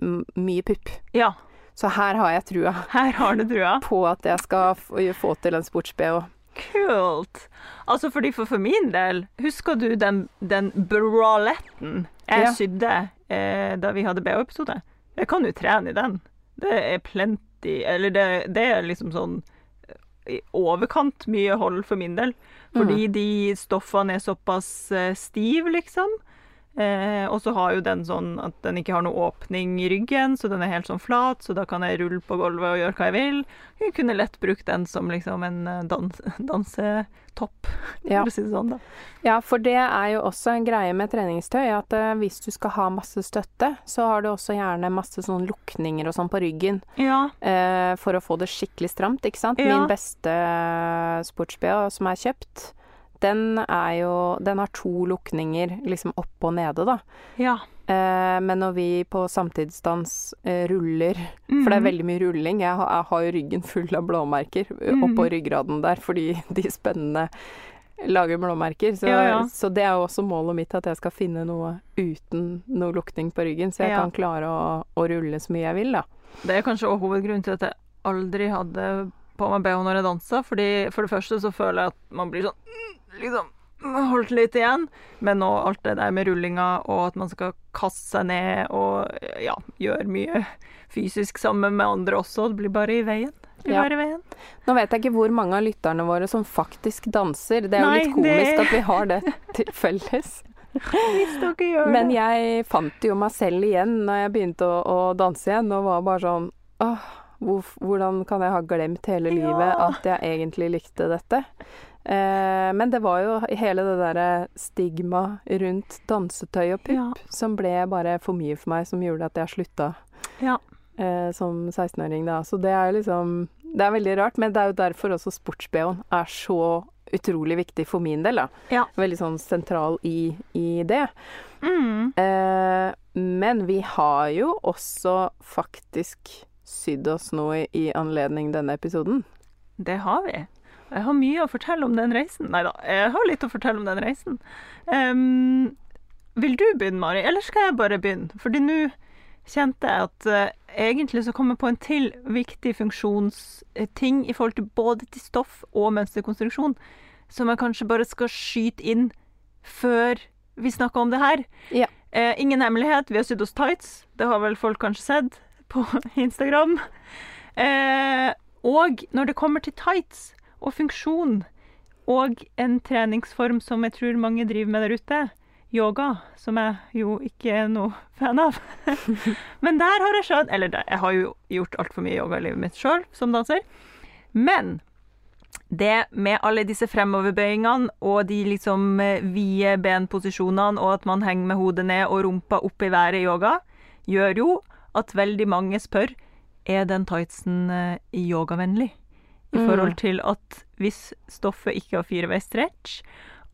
mye pupp. ja. Så her har jeg trua Her har du trua. på at jeg skal få, til en sports-BH. Kult. Altså, fordi for, for min del, husker du den, den braletten jeg Ja. sydde eh, da vi hadde BH-episode? Jeg kan jo trene i den. Det er plenty Eller det, det er liksom sånn eh, i overkant mye hold for min del. Fordi de stoffene er såpass stive, stiv, liksom. Eh, og så har jo den sånn at den ikke har noe åpning i ryggen, så den er helt sånn flat, så da kan jeg rulle på gulvet og gjøre hva jeg vil. Jeg kunne lett brukt den som liksom en eh, dans, dansetopp, Ja. for å si det sånn, da. ja, for det er jo også en greie med treningstøy, at uh, hvis du skal ha masse støtte, så har du også gjerne masse sånn lukninger og sånn på ryggen. Ja. Uh, for å få det skikkelig stramt, ikke sant? Ja. Min beste sports-BH som er kjøpt, den er jo Den har to lukninger liksom oppe og nede, da. ja. Eh, men når vi på samtidsdans eh, ruller For det er Mhm. veldig mye rulling. Jeg har, jeg har jo ryggen full av blåmerker Mhm. oppå ryggraden der fordi de spennende lager blåmerker. Så, Ja, ja. så det er jo også målet mitt, at jeg skal finne noe uten noe lukning på ryggen. Så jeg kan klare å, å rulle så mye jeg vil, da. Det er kanskje også hovedgrunnen til at jeg aldri hadde på meg BH når jeg dansa. Fordi for det første så føler jeg at man blir sånn mm, liksom holdt litt igjen. Men nå alt det der med rullinga og at man skal kaste seg ned og ja, gjøre mye fysisk sammen med andre også. Det blir bare i veien. Ja. Nå vet jeg ikke hvor mange av lytterne våre som faktisk danser. Det er jo litt komisk det- at vi har det til felles. Hvis dere gjør Men jeg fant jo meg selv igjen når jeg begynte å, å danse igjen, og var bare sånn Åh, hvor, hvordan kan jeg ha glemt hele Ja. livet at jeg egentlig likte dette? Eh, men det var jo hele det derre stigma rundt dansetøy og pupp Ja. som ble bare for mye for meg, som gjorde at jeg slutta Ja. eh, som 16-åring, da. Så det er liksom Det er veldig rart, men det er jo derfor også sports-BH-en er så utrolig viktig for min del. da. Ja. Veldig sånn sentral i, i det. Mm. Eh, men vi har jo også faktisk sydd oss noe i, i anledning denne episoden. Det har vi. Jeg har mye å fortelle om den reisen. Nei da, jeg har litt å fortelle om den reisen. Um, vil du begynne, Mari, eller skal jeg bare begynne? Fordi nå kjente jeg at uh, egentlig så kom jeg på en til viktig funksjonsting i forhold til både til stoff og mønsterkonstruksjon, som jeg kanskje bare skal skyte inn før vi snakker om det her. Ja. Uh, ingen hemmelighet, vi har sydd oss tights. Det har vel folk kanskje sett på Instagram. Uh, og når det kommer til tights og funksjon, og en treningsform som jeg tror mange driver med der ute, yoga, som jeg jo ikke er noe fan av. Men der har jeg skjønt Eller jeg har jo gjort altfor mye yoga i livet mitt sjøl som danser. Men det med alle disse fremoverbøyingene og de liksom eh, vide benposisjonene og at man henger med hodet ned og rumpa opp i været i yoga, gjør jo at veldig mange spør er den tightsen eh, yogavennlig. I Mm. forhold til at hvis stoffet ikke har fireveis stretch,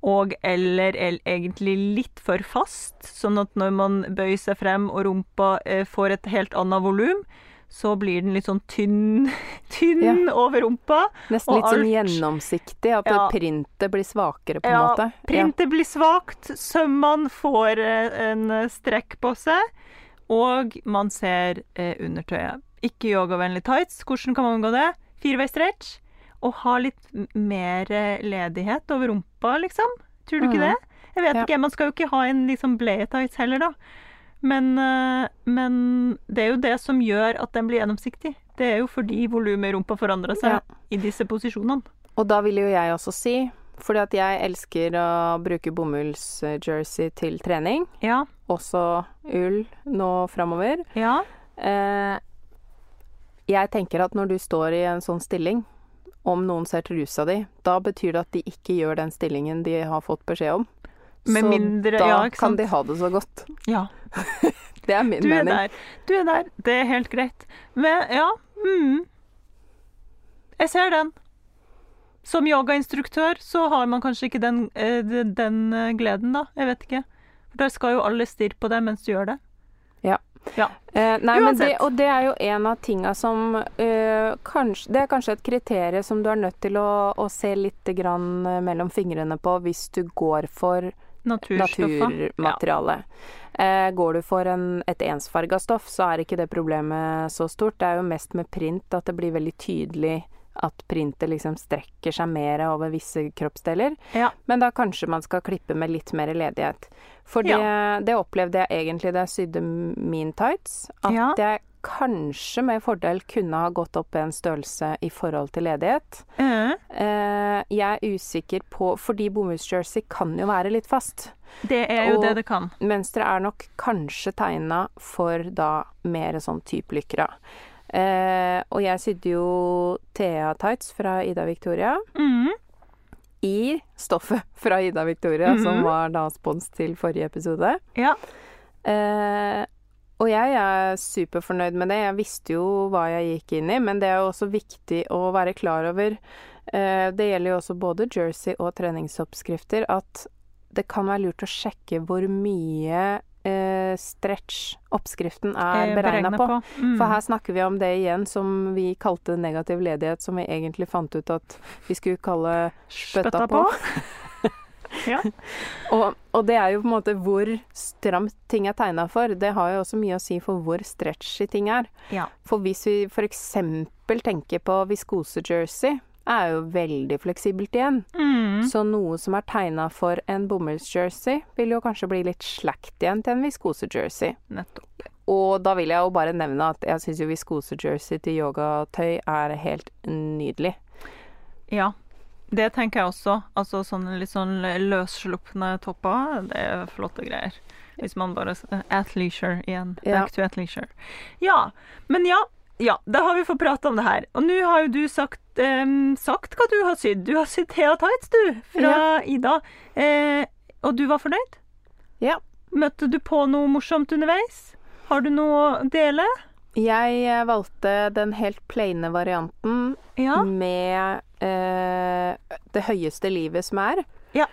og eller er egentlig litt for fast, sånn at når man bøyer seg frem og rumpa eh, får et helt annet volum, så blir den litt sånn tynn, tynn over rumpa. Nesten litt sånn gjennomsiktig, at Ja. printet blir svakere, på en Ja, måte. Printet blir svakt, sømmene får eh, en strekk på seg, og man ser eh, undertøyet. Ikke yogavennlig tights. Hvordan kan man unngå det? Fireveis stretch. Og ha litt mer eh, ledighet over rumpa, liksom. Tror du ikke Mhm. det? Jeg vet Ja. ikke, man skal jo ikke ha en liksom bleie-tights heller, da. Men, eh, men det er jo det som gjør at den blir gjennomsiktig. Det er jo fordi volumet i rumpa forandrer seg Ja. i disse posisjonene. Og da vil jo jeg også si, fordi at jeg elsker å bruke bomullsjersey til trening, Ja. også ull nå framover. Ja. Eh, jeg tenker at når du står i en sånn stilling, om noen ser trusa di, da betyr det at de ikke gjør den stillingen de har fått beskjed om. Med så mindre- da ja, kan de ha det så godt. ja. Det er min Du er mening. der. Du er der. Det er helt greit. Men ja mm. Jeg ser den. Som yogainstruktør så har man kanskje ikke den, eh, den- den eh, gleden, da. Jeg vet ikke. For der skal jo alle stirre på deg mens du gjør det. Ja. Eh, nei, men det, og det er jo en av tinga som eh, kanskje, Det er kanskje et kriterium som du er nødt til å, å se litt grann eh, mellom fingrene på hvis du går for naturmateriale. Ja. Eh, går du for en, et ensfarga stoff, så er ikke det problemet så stort. Det er jo mest med print at det blir veldig tydelig at printet liksom strekker seg mer over visse kroppsdeler. Ja. Men da kanskje man skal klippe med litt mer ledighet. For det, det opplevde jeg egentlig da jeg sydde min tights. At Ja. jeg kanskje med fordel kunne ha gått opp en størrelse i forhold til ledighet. Mm. Eh, jeg er usikker på Fordi bomullsjersey kan jo være litt fast. det er jo Og- det det kan. Mønsteret er nok kanskje tegna for da mer sånn type lykra. Eh, og jeg sydde jo Thea tights fra Ida Victoria Mm. i stoffet fra Ida Victoria, som Mhm. var da spons til forrige episode. Ja. Eh, og jeg er superfornøyd med det. Jeg visste jo hva jeg gikk inn i, men det er jo også viktig å være klar over eh, Det gjelder jo også både jersey og treningsoppskrifter at det kan være lurt å sjekke hvor mye eh, stretch oppskriften er Eh, beregna beregnet på. Mm. For her snakker vi om det igjen som vi kalte negativ ledighet, som vi egentlig fant ut at vi skulle kalle spøtta, på. ja. Og, og det er jo på en måte hvor stramt ting er tegna for. Det har jo også mye å si for hvor stretchy ting er. ja. For hvis vi f.eks. tenker på viskose-jersey, er jo veldig fleksibelt igjen. Mm. Så noe som er tegna for en bomullsjersey, vil jo kanskje bli litt slakt igjen til en viskose-jersey. Nettopp. Og da vil jeg jo bare nevne at jeg syns jo viskose-jersey til yogatøy er helt nydelig. Ja, det tenker jeg også. Altså sånne litt sånn løsslupne topper, det er flotte greier. Hvis man bare At leisure igjen. Ja. Back to athleisure. Ja, men ja. Ja, da har vi fått prate om det her. Og nå har jo du sagt, um, sagt hva du har sydd. Du har sydd Thea Tights, du, fra Ida. Eh, og du var fornøyd? Ja. Møtte du på noe morsomt underveis? Har du noe å dele? Jeg eh, valgte den helt plaine varianten Ja. med eh, det høyeste livet som er. Ja.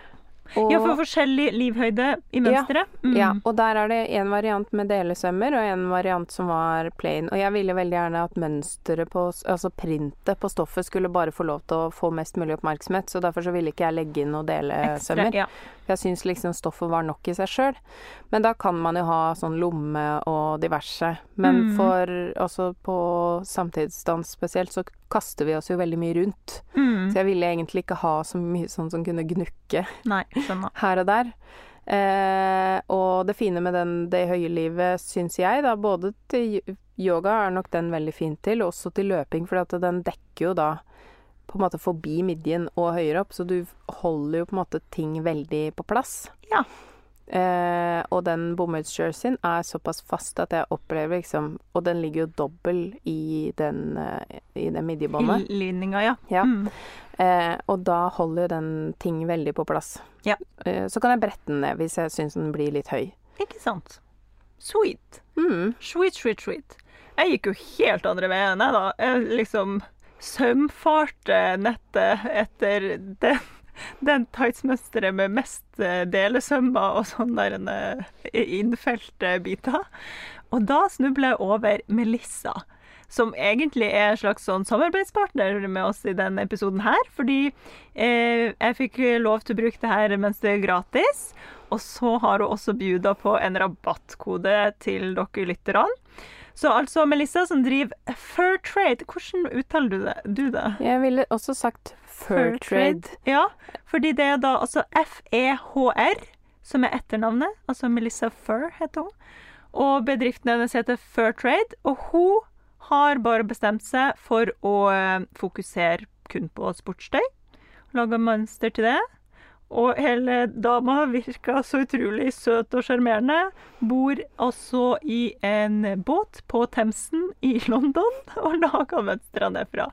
Og, ja, for forskjellig livhøyde i mønsteret. Mm. ja, og der er det en variant med delesømmer og en variant som var plain. Og jeg ville veldig gjerne at mønsteret på Altså printet på stoffet skulle bare få lov til å få mest mulig oppmerksomhet, så derfor så ville ikke jeg legge inn noe delesømmer. ja. Jeg syns liksom stoffet var nok i seg sjøl. Men da kan man jo ha sånn lomme og diverse. Men Mm. for også på samtidsdans spesielt, så kaster vi oss jo veldig mye rundt. Mm. Så jeg ville egentlig ikke ha så mye sånn som kunne gnukke Nei, skjønner. her og der. Eh, og det fine med den, det høye livet, syns jeg, da, både til yoga er nok den veldig fin til, og også til løping, for at den dekker jo da på en måte forbi midjen og høyere opp, så du holder jo på en måte ting veldig på plass. Ja. Eh, og den bomullsjerseyen er såpass fast at jeg opplever liksom Og den ligger jo dobbel i den, eh, i den midjebåndet. Linninga, ja. Ja. Mm. Eh, og da holder jo den ting veldig på plass. Ja. Eh, så kan jeg brette den ned hvis jeg syns den blir litt høy. Ikke sant. Sweet. Mm. Sweet, sweet, sweet. Jeg gikk jo helt andre veien, jeg, da. Jeg liksom sømfarte nettet etter den, den tightsmønsteret med mest eh, delesømmer og sånne eh, innfelte biter. Og da snubler jeg over Melissa. Som egentlig er en slags sånn samarbeidspartner med oss i denne episoden her. Fordi eh, jeg fikk lov til å bruke det her mønsteret gratis. Og så har hun også bjuda på en rabattkode til dere lytterne. Så altså Melissa som driver Fur Trade. Hvordan uttaler du det? Du det? Jeg ville også sagt fur trade. Ja, fordi det er da altså F-E-H-R, som er etternavnet. Altså Melissa Fur heter hun. Og bedriften hennes heter Fur Trade. Og hun har bare bestemt seg for å eh, fokusere kun på sportstøy. Laga mønster til det. Og hele dama virka så utrolig søt og sjarmerende. Bor altså i en båt på Themsen i London og lager mønstrene derfra.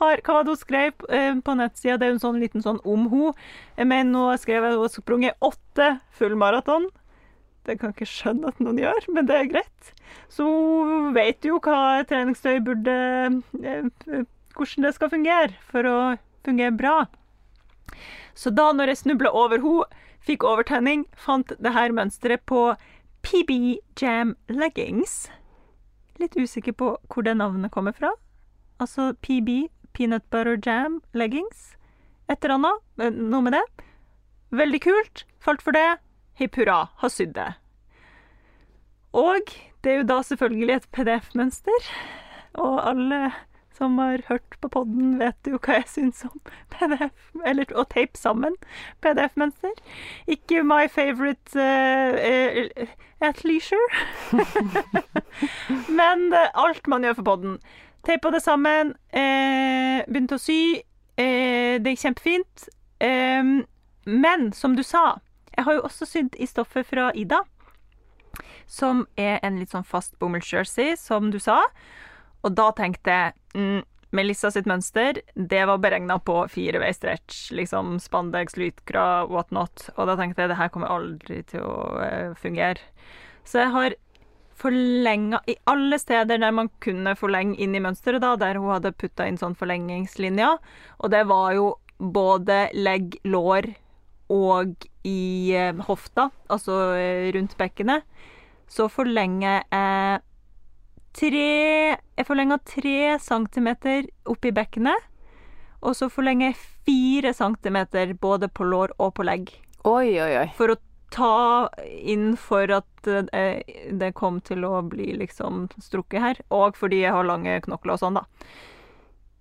Har, hva hadde hun skrevet eh, på nettsida? Det er en sånn liten sånn om hun. Men nå skrev jeg at hun har sprunget åtte fullmaraton. Det kan jeg ikke skjønne at noen gjør, men det er greit. Så hun vet jo hva treningstøy burde eh, Hvordan det skal fungere for å fungere bra. Så da når jeg snubla over henne, fikk overtenning, fant det her mønsteret på PB Jam Leggings. Litt usikker på hvor det navnet kommer fra. Altså PB, Peanut Butter Jam Leggings. Et eller annet. Noe med det. Veldig kult. Falt for det. Hipp hurra, har sydd det. Og det er jo da selvfølgelig et PDF-mønster. Og alle som har hørt på podden, vet jo hva jeg syns om PDF, eller å tape sammen PDF-mønster. Ikke my favorite uh, uh, at leisure. Men er alt man gjør for podden. Teipa det sammen, eh, begynte å sy. Eh, det gikk kjempefint. Eh, men som du sa, jeg har jo også sydd i stoffet fra Ida. Som er en litt sånn fast bomullsjersey, som du sa. Og da tenkte jeg mm, Melissa sitt mønster, det var beregna på fire way stretch. Liksom spandex, lytkra, whatnot. Og da tenkte jeg det her kommer aldri til å eh, fungere. Så jeg har forlenga i alle steder der man kunne forlenge inn i mønsteret, da, der hun hadde putta inn sånn forlengingslinja. Og det var jo både legg, lår og i eh, hofta, altså eh, rundt bekkenet. Så forlenger jeg tre Jeg forlenga tre centimeter oppi bekkenet. Og så forlenger jeg fire centimeter både på lår og på legg. Oi, oi, oi. For å ta inn for at eh, det kom til å bli liksom strukket her. Og fordi jeg har lange knokler og sånn, da.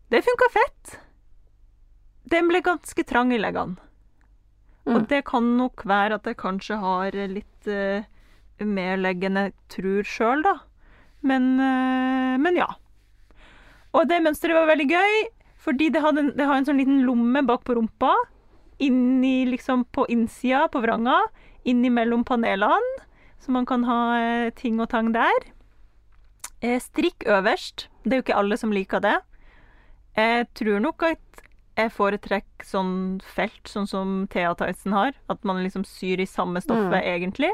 Det funka fett. Den ble ganske trang i leggene. Og Mm. det kan nok være at jeg kanskje har litt uh, mer legg enn jeg tror sjøl, da. Men, eh, men ja. Og det mønsteret var veldig gøy, fordi det, hadde det har en sånn liten lomme bak på rumpa. Inni, liksom på innsida på vranga. Innimellom panelene. Så man kan ha eh, ting og tang der. Eh, strikk øverst. Det er jo ikke alle som liker det. Jeg tror nok at jeg foretrekker sånn felt, sånn som Thea Tyson har. At man liksom syr i samme stoffet, Mm. egentlig.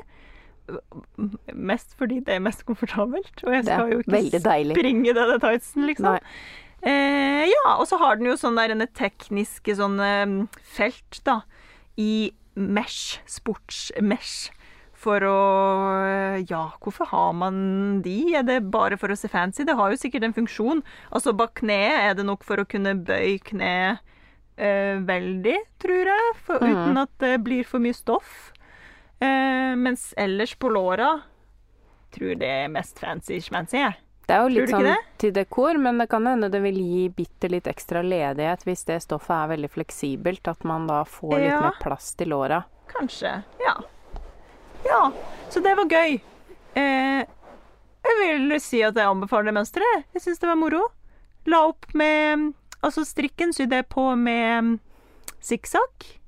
Mest fordi det er mest komfortabelt. Og jeg skal jo ikke springe denne tightsen, liksom. Eh, ja, og så har den jo sånne der, tekniske sånne mm, felt, da, i mesh, sports-mesh. For å Ja, hvorfor har man de? Er det bare for å se fancy? Det har jo sikkert en funksjon. Altså, bak kneet er det nok for å kunne bøye kneet eh, veldig, tror jeg, for, Mhm. uten at det blir for mye stoff. Eh, mens ellers på låra tror det er mest fancy-schmancy. jeg. Det er jo litt sånn det? til dekor, men det kan hende det vil gi bitte litt ekstra ledighet hvis det stoffet er veldig fleksibelt, at man da får litt Ja. mer plass til låra. Kanskje. Ja. Ja, så det var gøy. Eh, jeg vil si at jeg anbefaler det mønsteret. Jeg syns det var moro. La opp med Altså, strikken sydde jeg på med sikksakk.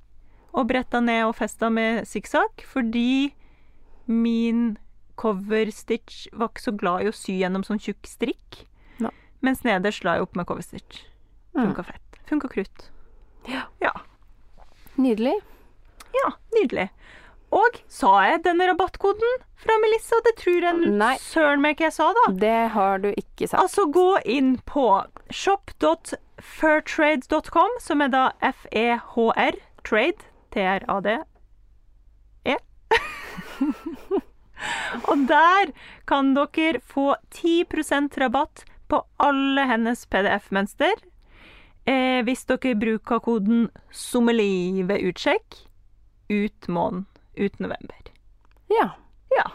Og bretta ned og festa med sikksakk fordi min coverstitch var ikke så glad i å sy gjennom sånn tjukk strikk. No. Mens nederst la jeg opp med coverstitch. Mm. Funka fett. Funka krutt. Ja. ja. Nydelig. Ja, nydelig. Og sa jeg denne rabattkoden fra Melissa? Det tror jeg Nei. søren meg ikke jeg sa, da. Det har du ikke sagt. Altså, gå inn på shop.fairtrade.com, som er da F-E-H-R, trade, T-R-A-D, E. Og der kan dere få 10% rabatt på alle hennes PDF-mønster. Eh, hvis dere bruker koden SOMMELI ved utsjekk ut måneden, ut november. Ja. Ja.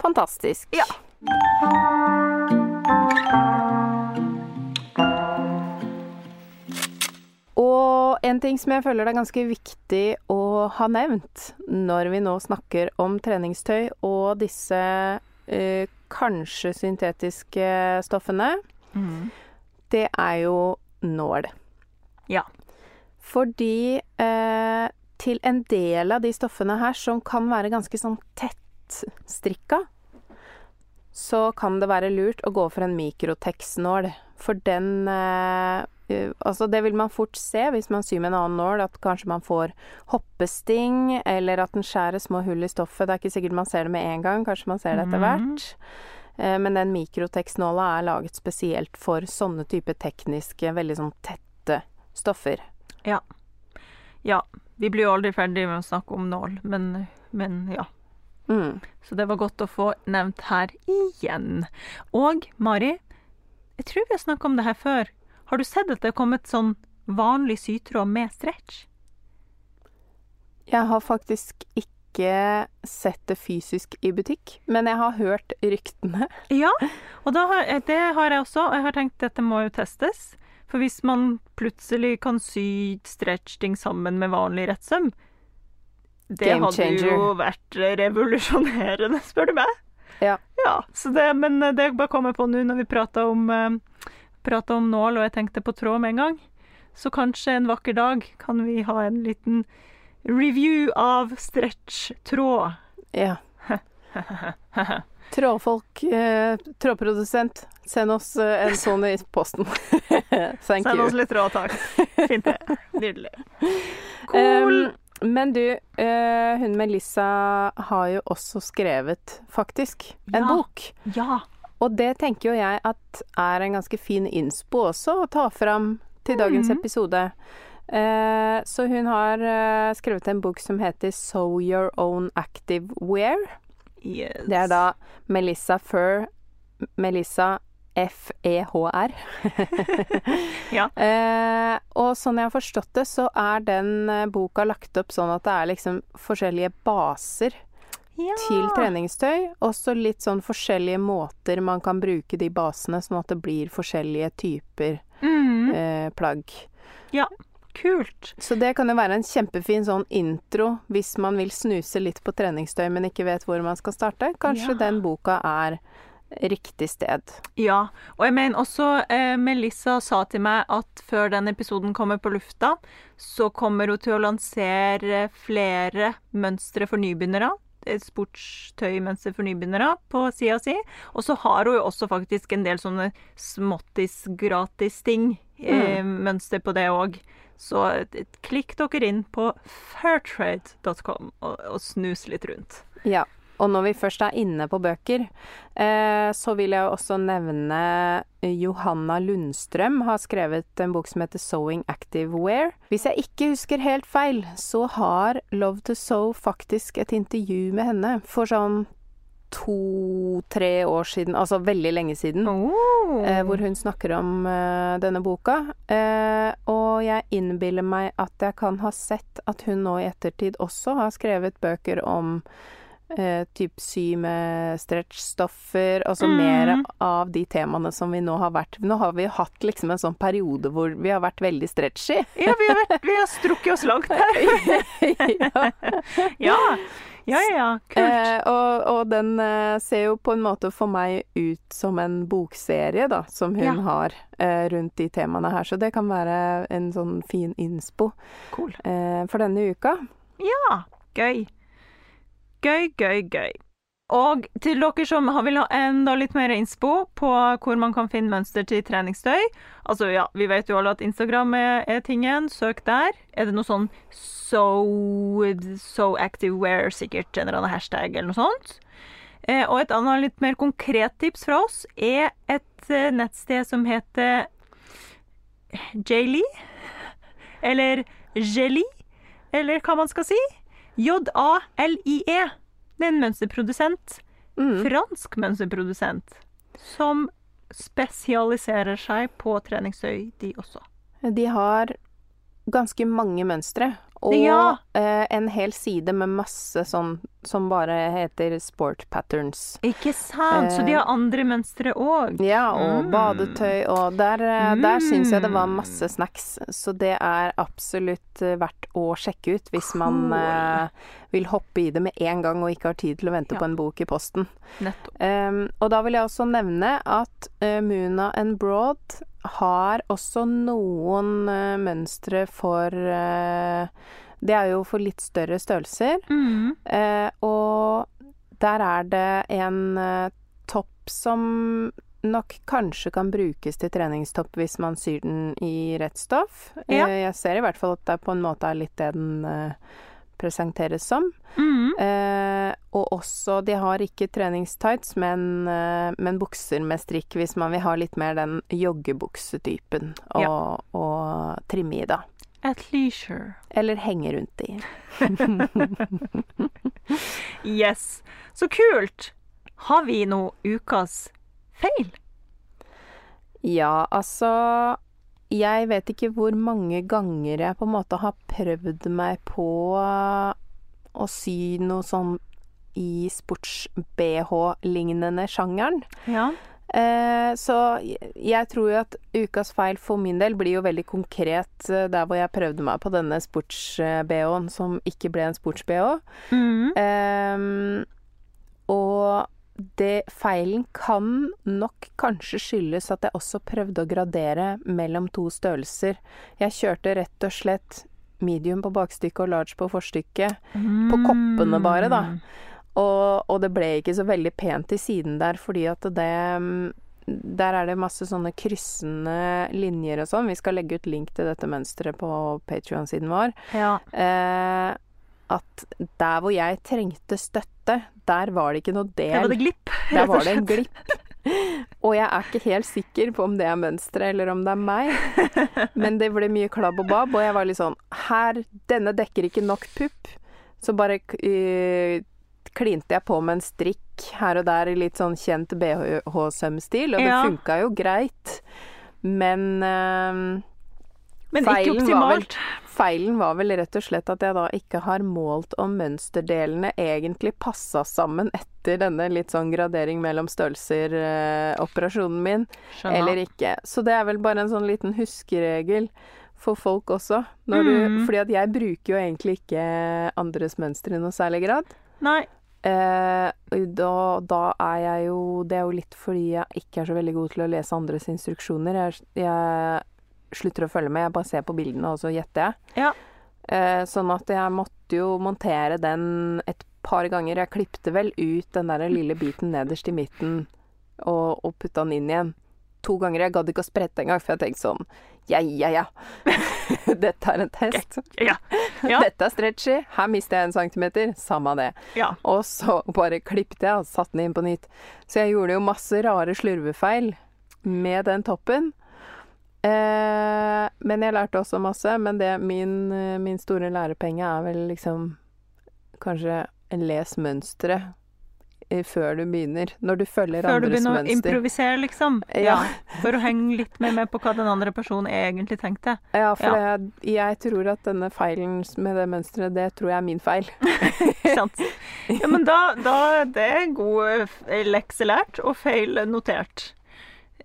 Fantastisk. Ja. Og en ting som jeg føler det er ganske viktig å ha nevnt når vi nå snakker om treningstøy og disse eh, kanskje syntetiske stoffene, det er jo nål. Ja. Fordi eh, til en del av de stoffene her som kan være ganske sånn tettstrikka, så kan det være lurt å gå for en mikrotex-nål. For den eh, eh, Altså, det vil man fort se hvis man syr med en annen nål, at kanskje man får hoppesting, eller at den skjærer små hull i stoffet. Det er ikke sikkert man ser det med en gang, kanskje man ser det etter hvert. hvert. Eh, Men den mikrotex-nåla er laget spesielt for sånne type tekniske, veldig sånn tette stoffer. Ja. Vi blir jo aldri ferdig med å snakke om nål, men, men ja. Mm. Så det var godt å få nevnt her igjen. Og Mari, jeg tror vi har snakka om det her før. Har du sett at det er kommet sånn vanlig sytråd med stretch? Jeg har faktisk ikke sett det fysisk i butikk, men jeg har hørt ryktene. Ja, og da har, det har jeg også. Og jeg har tenkt at dette må jo testes. For hvis man plutselig kan sy stretch-ting sammen med vanlig rettsøm Det hadde jo vært revolusjonerende, spør du meg. Ja. Ja, så det, men det bare kommer på nå når vi prata om, eh, om nål, og jeg tenkte på tråd med en gang. Så kanskje en vakker dag kan vi ha en liten review av stretch-tråd. Ja. Trådfolk, eh, trådprodusent, send oss eh, en sånn i posten. Send you. oss litt tråd, takk. Fint det. Nydelig. Cool. Um, men du, uh, hun Melissa har jo også skrevet, faktisk, en Ja. bok. ja. Og det tenker jo jeg at er en ganske fin innspo også å ta fram til dagens Mhm. episode. Uh, så hun har uh, skrevet en bok som heter Sew Your Own Active Wear. Yes. Det er da Melissa Furr Melissa F-E-H-R. Ja. Eh, og sånn jeg har forstått det, så er den eh, boka lagt opp sånn at det er liksom forskjellige baser ja. til treningstøy. Også litt sånn forskjellige måter man kan bruke de basene, sånn at det blir forskjellige typer Mm. eh, plagg. Kult. Så det kan jo være en kjempefin sånn intro hvis man vil snuse litt på treningstøy, men ikke vet hvor man skal starte. Kanskje Ja. den boka er riktig sted. Ja. Og jeg mener også eh, Melissa sa til meg at før den episoden kommer på lufta, så kommer hun til å lansere flere mønstre for nybegynnere. Et Sportstøymønster for nybegynnere på sida si. Og så har hun jo også faktisk en del sånne småttis-gratis-ting. Eh, mønster på det òg. Så eh, klikk dere inn på fairtrade.com og, og snus litt rundt. Ja. Og når vi først er inne på bøker, eh, så vil jeg også nevne Johanna Lundstrøm har skrevet en bok som heter 'Sewing Active Wear'. Hvis jeg ikke husker helt feil, så har Love to Sew faktisk et intervju med henne for sånn to-tre år siden, altså veldig lenge siden, Oh. eh, hvor hun snakker om eh, denne boka. Eh, og jeg innbiller meg at jeg kan ha sett at hun nå i ettertid også har skrevet bøker om eh, typ sy med stretchstoffer, altså Mm. mer av de temaene som vi nå har vært Nå har vi hatt liksom en sånn periode hvor vi har vært veldig stretchy. Ja, vi har, vært, vi har strukket oss langt her. ja. Ja, ja, ja. ja. Kult. Eh, og, og den eh, ser jo på en måte for meg ut som en bokserie, da, som hun Ja. har eh, rundt de temaene her. Så det kan være en sånn fin innspo Cool. eh, for denne uka. Ja, gøy. Gøy, gøy, gøy. Og til dere som vil ha enda litt mer innspo på hvor man kan finne mønster til treningstøy Altså, ja, vi vet jo alle at Instagram er, er tingen. Søk der. Er det noe sånn so, so active wear, sikkert en eller annen hashtag eller noe sånt? Eh, og et annet litt mer konkret tips fra oss er et eh, nettsted som heter Jaylee. Eller Jelly, eller hva man skal si. J-A-L-I-E. Det er en mønsterprodusent. Mm. Fransk mønsterprodusent. Som spesialiserer seg på treningstøy, de også. De har ganske mange mønstre. Og Ja. eh, en hel side med masse sånn som bare heter sport patterns. Ikke sant? Så de har andre mønstre òg. Ja, og Mm. badetøy, og der, eh, der syns jeg det var Mm. masse snacks. Så det er absolutt eh, verdt å sjekke ut hvis man Cool. eh, vil hoppe i det med en gang og ikke har tid til å vente Ja. på en bok i posten. Nettopp. Um, og da vil jeg også nevne at Muna and Broad har også noen uh, mønstre for uh, Det er jo for litt større størrelser. Mm. Uh, og der er det en topp som nok kanskje kan brukes til treningstopp hvis man syr den i rett stoff. Ja. Jeg ser i hvert fall at det på en måte er litt det den eh, presenteres som. Mm. Eh, og også De har ikke treningstights, men, eh, men bukser med strikk hvis man vil ha litt mer den joggebuksetypen å Ja. å trimme i, da. At leisure. Eller henge rundt i. Yes. Så kult! Har vi nå ukas feil? Ja, altså Jeg vet ikke hvor mange ganger jeg på en måte har prøvd meg på å sy noe sånn i sports-BH-lignende sjangeren. Ja. Eh, så jeg- jeg tror jo at ukas feil for min del blir jo veldig konkret eh, der hvor jeg prøvde meg på denne sports-BH-en som ikke ble en sports-BH. Mm. Eh, og det feilen kan nok kanskje skyldes at jeg også prøvde å gradere mellom to størrelser. Jeg kjørte rett og slett medium på bakstykket og large på forstykket. På koppene bare, da. Og, og det ble ikke så veldig pent i siden der, fordi at det mm, Der er det masse sånne kryssende linjer og sånn. Vi skal legge ut link til dette mønsteret på Patrion-siden vår. Ja. Eh, at der hvor jeg trengte støtte, der var det ikke noe del. Der var det glipp. Der var det en glipp. Og jeg er ikke helt sikker på om det er mønsteret eller om det er meg. Men det ble mye klabb og babb, og jeg var litt sånn Her, denne dekker ikke nok pupp. Så bare øh, klinte jeg på med en strikk her og der i litt sånn kjent BH-sømstil, og det Ja. funka jo greit. Men øh, Men ikke optimalt. var vel-. Feilen var vel rett og slett at jeg da ikke har målt om mønsterdelene egentlig passa sammen etter denne litt sånn gradering mellom størrelser-operasjonen min, Skjønner. eller ikke. Så det er vel bare en sånn liten huskeregel for folk også. Når du, Mm. fordi at jeg bruker jo egentlig ikke andres mønstre i noe særlig grad. Nei. Eh, da, da er jeg jo Det er jo litt fordi jeg ikke er så veldig god til å lese andres instruksjoner. Jeg, jeg slutter å følge med, jeg bare ser på bildene, og så gjetter jeg. Ja. Eh, sånn at jeg måtte jo montere den et par ganger. Jeg klipte vel ut den der lille biten nederst i midten og, og putta den inn igjen. To ganger. Jeg gadd ikke å sprette engang, for jeg tenkte sånn Ja, ja, ja. Dette er en test. Ja. Ja. Dette er stretchy. Her mister jeg en centimeter. Samme det. ja. Og så bare klippet jeg og satte den inn på nytt. Så jeg gjorde jo masse rare slurvefeil med den toppen. Eh, men jeg lærte også masse. Men det, min, eh, min store lærepenge er vel liksom kanskje les mønsteret eh, før du begynner. Når du følger Før du begynner begynner å improvisere, liksom. Ja. For å henge litt mer med på hva den andre personen egentlig tenkte. Ja, for Jeg, jeg tror at denne feilen med det mønsteret, det tror jeg er min feil. Sant? Ja, men da, da det er god eh, lekse lært og feil notert.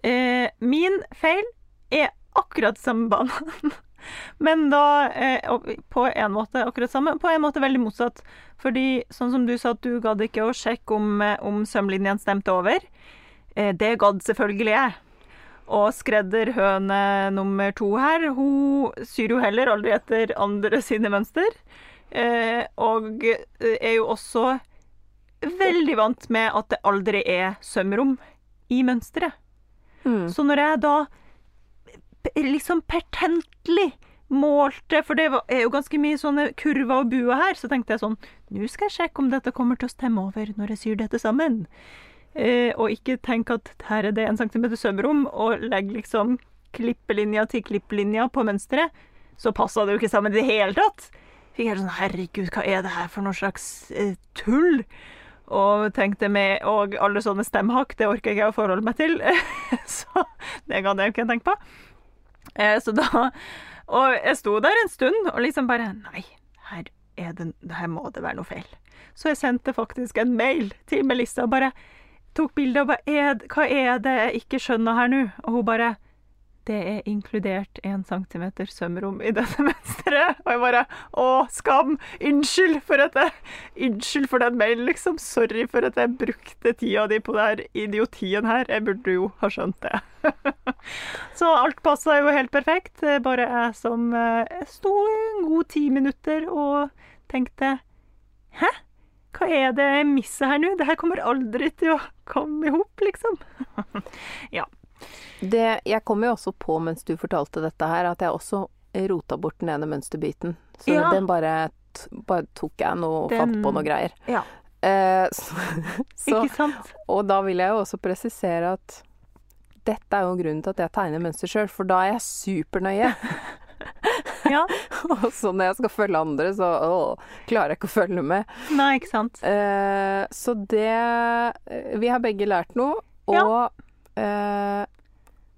Eh, min feil er akkurat samme banen. Men da eh, på en måte akkurat samme, på en måte veldig motsatt. Fordi sånn som du sa at du gadd ikke å sjekke om, eh, om sømlinjen stemte over. Eh, det gadd selvfølgelig jeg. Og skredderhøne nummer to her, hun syr jo heller aldri etter andre sine mønster. Eh, og er jo også veldig vant med at det aldri er sømrom i mønsteret. Mm. Så når jeg da liksom pertentlig målte, for det er jo ganske mye sånne kurver og buer her, så tenkte jeg sånn Nå skal jeg sjekke om dette kommer til å stemme over når jeg syr dette sammen. Eh, og ikke tenk at her er det en centimeter sømrom, og legg liksom klippelinja til klippelinja på mønsteret. Så passa det jo ikke sammen i det hele tatt. Fikk jeg sånn Herregud, hva er det her for noe slags eh, tull? Og tenkte med Og alle sånne stemhakk, det orker ikke jeg å forholde meg til. så det gadd jeg ikke tenke på. Eh, så da Og jeg sto der en stund og liksom bare Nei, her, er det, her må det være noe feil. Så jeg sendte faktisk en mail til Melissa og bare tok bilde og bare er, Hva er det jeg ikke skjønner her nå? Og hun bare det er inkludert en centimeter sømrom i dette mønsteret. Og jeg bare Å, skam! Unnskyld for jeg Unnskyld for den mailen, liksom. Sorry for at jeg brukte tida di på den idiotien her. Jeg burde jo ha skjønt det. Så alt passa jo helt perfekt. Er Bare jeg som eh, sto en god ti minutter og tenkte Hæ? Hva er det jeg misser her nå? Det her kommer aldri til å komme i hop, liksom. ja. Det, jeg kom jo også på mens du fortalte dette her, at jeg også rota bort den ene mønsterbiten. Så Ja. den bare, bare tok jeg noe og fant på noe greier. Ja. Eh, så, så, Ikke sant? og da vil jeg jo også presisere at dette er jo grunnen til at jeg tegner mønster sjøl, for da er jeg supernøye. Ja. og så når jeg skal følge andre, så å, klarer jeg ikke å følge med. Nei, ikke sant. Eh, så det eh, Vi har begge lært noe, Ja. Og eh,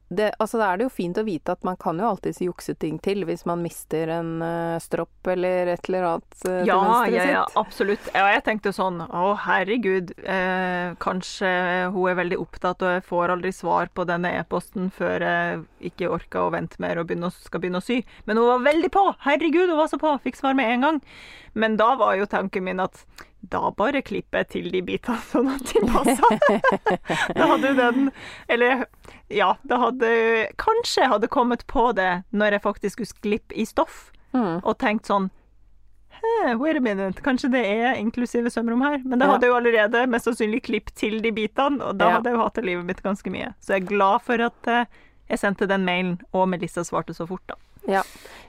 det, altså, da er det jo fint å vite at man kan jo alltids jukse ting til hvis man mister en uh, stropp eller et eller annet til Ja, ja, ja, absolutt. Ja, jeg tenkte sånn Å, herregud. Eh, kanskje hun er veldig opptatt, og jeg får aldri svar på denne e-posten før jeg ikke orker å vente mer og begynne, skal begynne å sy. Men hun var veldig på! Herregud, hun var så på! Fikk svar med en gang. Men da var jo tanken min at da bare klipper jeg til de bitene sånn at de passer. da hadde den Eller ja, det hadde Kanskje jeg hadde kommet på det når jeg faktisk skulle glippe i stoff, Mm. og tenkt sånn «Hæ, Wait a minute, kanskje det er inklusive svømmerom her? Men det Ja. hadde jeg jo allerede mest sannsynlig klippet til de bitene, og da Ja. hadde jeg jo hatt det livet mitt ganske mye. Så jeg er glad for at eh, jeg sendte den mailen, og Melissa svarte så fort, da. Ja.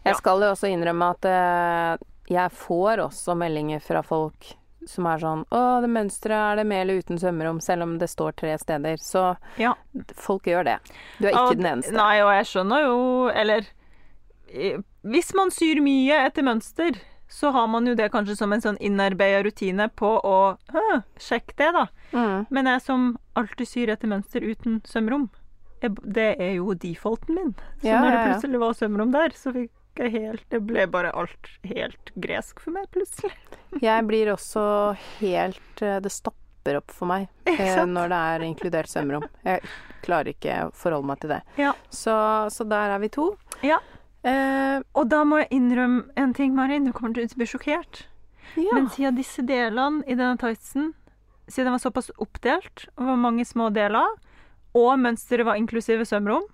Jeg skal jo også innrømme at eh, jeg får også meldinger fra folk som er sånn Å, det mønsteret er det med eller uten sømrom, selv om det står tre steder. Så Ja. folk gjør det. Du er ikke Og- den eneste. Nei, og jeg skjønner jo Eller Hvis man syr mye etter mønster, så har man jo det kanskje som en sånn innarbeida rutine på å sjekke Sjekk det, da. Mm. Men jeg som alltid syr etter mønster uten sømrom, det er jo defaulten min. Så Ja, når det plutselig var sømrom der, så fikk jeg helt Det ble bare alt helt gresk for meg, plutselig. Jeg blir også helt eh, Det stopper opp for meg eh, når det er inkludert sømrom. Jeg klarer ikke å forholde meg til det. Ja. Så, så der er vi to. Ja. Eh, Og da må jeg innrømme en ting, Marin. Du kommer til å bli sjokkert. ja. Men siden disse delene i denne tightsen Siden den var såpass oppdelt, og var mange små deler, og mønsteret var inklusive sømrom,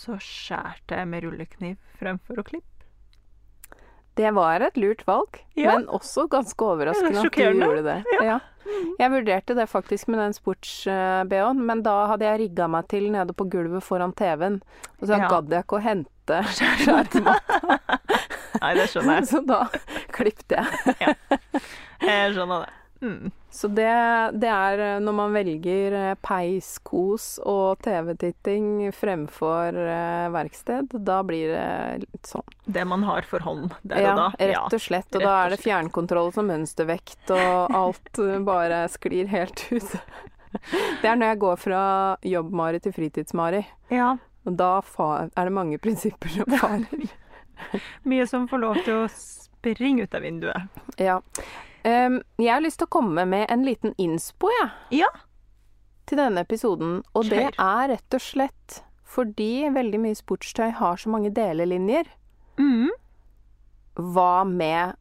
så skjærte jeg med rullekniv fremfor å klippe. Det var et lurt valg, Ja. men også ganske overraskende at du gjorde det. Ja. Jeg vurderte det faktisk med den sports-BH-en, men da hadde jeg rigga meg til nede på gulvet foran TV-en, og så Ja. gadd jeg ikke å hente skjerma, Nei, det skjønner jeg. så da klippte jeg. Jeg skjønner det. Mm. Så det, det er eh, når man velger peis, kos og TV-titting fremfor eh, verksted, da blir det litt sånn. Det man har for hånd der Ja, og da. rett og slett. Og da er det fjernkontroll som mønstervekt, og alt eh, bare sklir helt ut. Det er når jeg går fra jobb-Mari til fritids-Mari. Ja. Og da er det mange prinsipper som farer. Mye som får lov til å springe ut av vinduet. Ja. Em, jeg har lyst til å komme med en liten innspo, jeg, Ja. til denne episoden. Og det er rett og slett fordi veldig mye sportstøy har så mange delelinjer. Mm. Hva med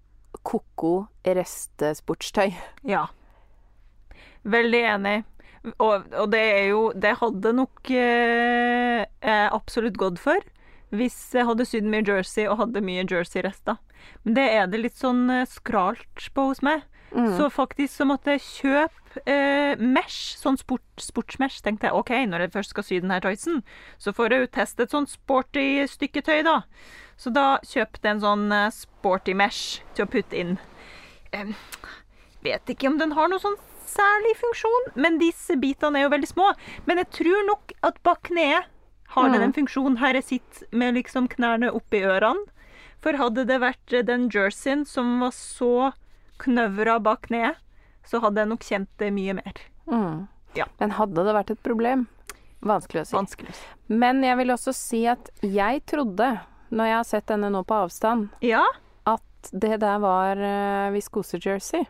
ko-ko restesportstøy? Ja. Veldig enig. Og, og det er jo Det hadde nok eh, absolutt gått for hvis jeg hadde sydd mye jersey og hadde mye jersey-rester. Men det er det litt sånn eh, skralt på hos meg. Mm. Så faktisk så måtte jeg kjøpe eh, mesh, sånn sport, sportsmesh. Tenkte jeg OK, når jeg først skal sy denne tightsen, så får jeg jo teste et sånt sporty stykke tøy, da. Så da kjøpte jeg en sånn eh, sporty mesh til å putte inn. Eh, vet ikke om den har noe sånn særlig funksjon, men disse bitene er jo veldig små. Men jeg tror nok at bak kneet har den en funksjon. Her jeg sitter med liksom knærne oppi ørene. For hadde det vært den jerseyen som var så knøvra bak kneet, så hadde jeg nok kjent det mye mer. Mm. Ja. Men hadde det vært et problem? Vanskelig å si. Vanskelig. Men jeg vil også si at jeg trodde, når jeg har sett denne nå på avstand, Ja. At det der var uh, viskosejersey.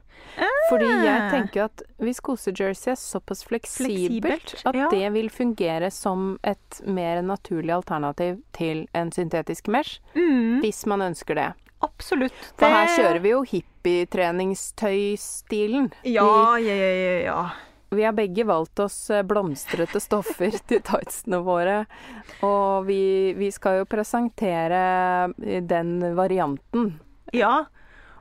Fordi jeg tenker at viskosejersey er såpass fleksibelt, Fleksibelt, at ja. det vil fungere som et mer naturlig alternativ til en syntetisk mesh, Mm, hvis man ønsker det. absolutt. For her kjører vi jo hippietreningstøystilen. Ja, ja, ja, ja, ja. Vi har begge valgt oss eh, blomstrete stoffer til tightsene våre. Og vi, vi skal jo presentere eh, den varianten. Ja.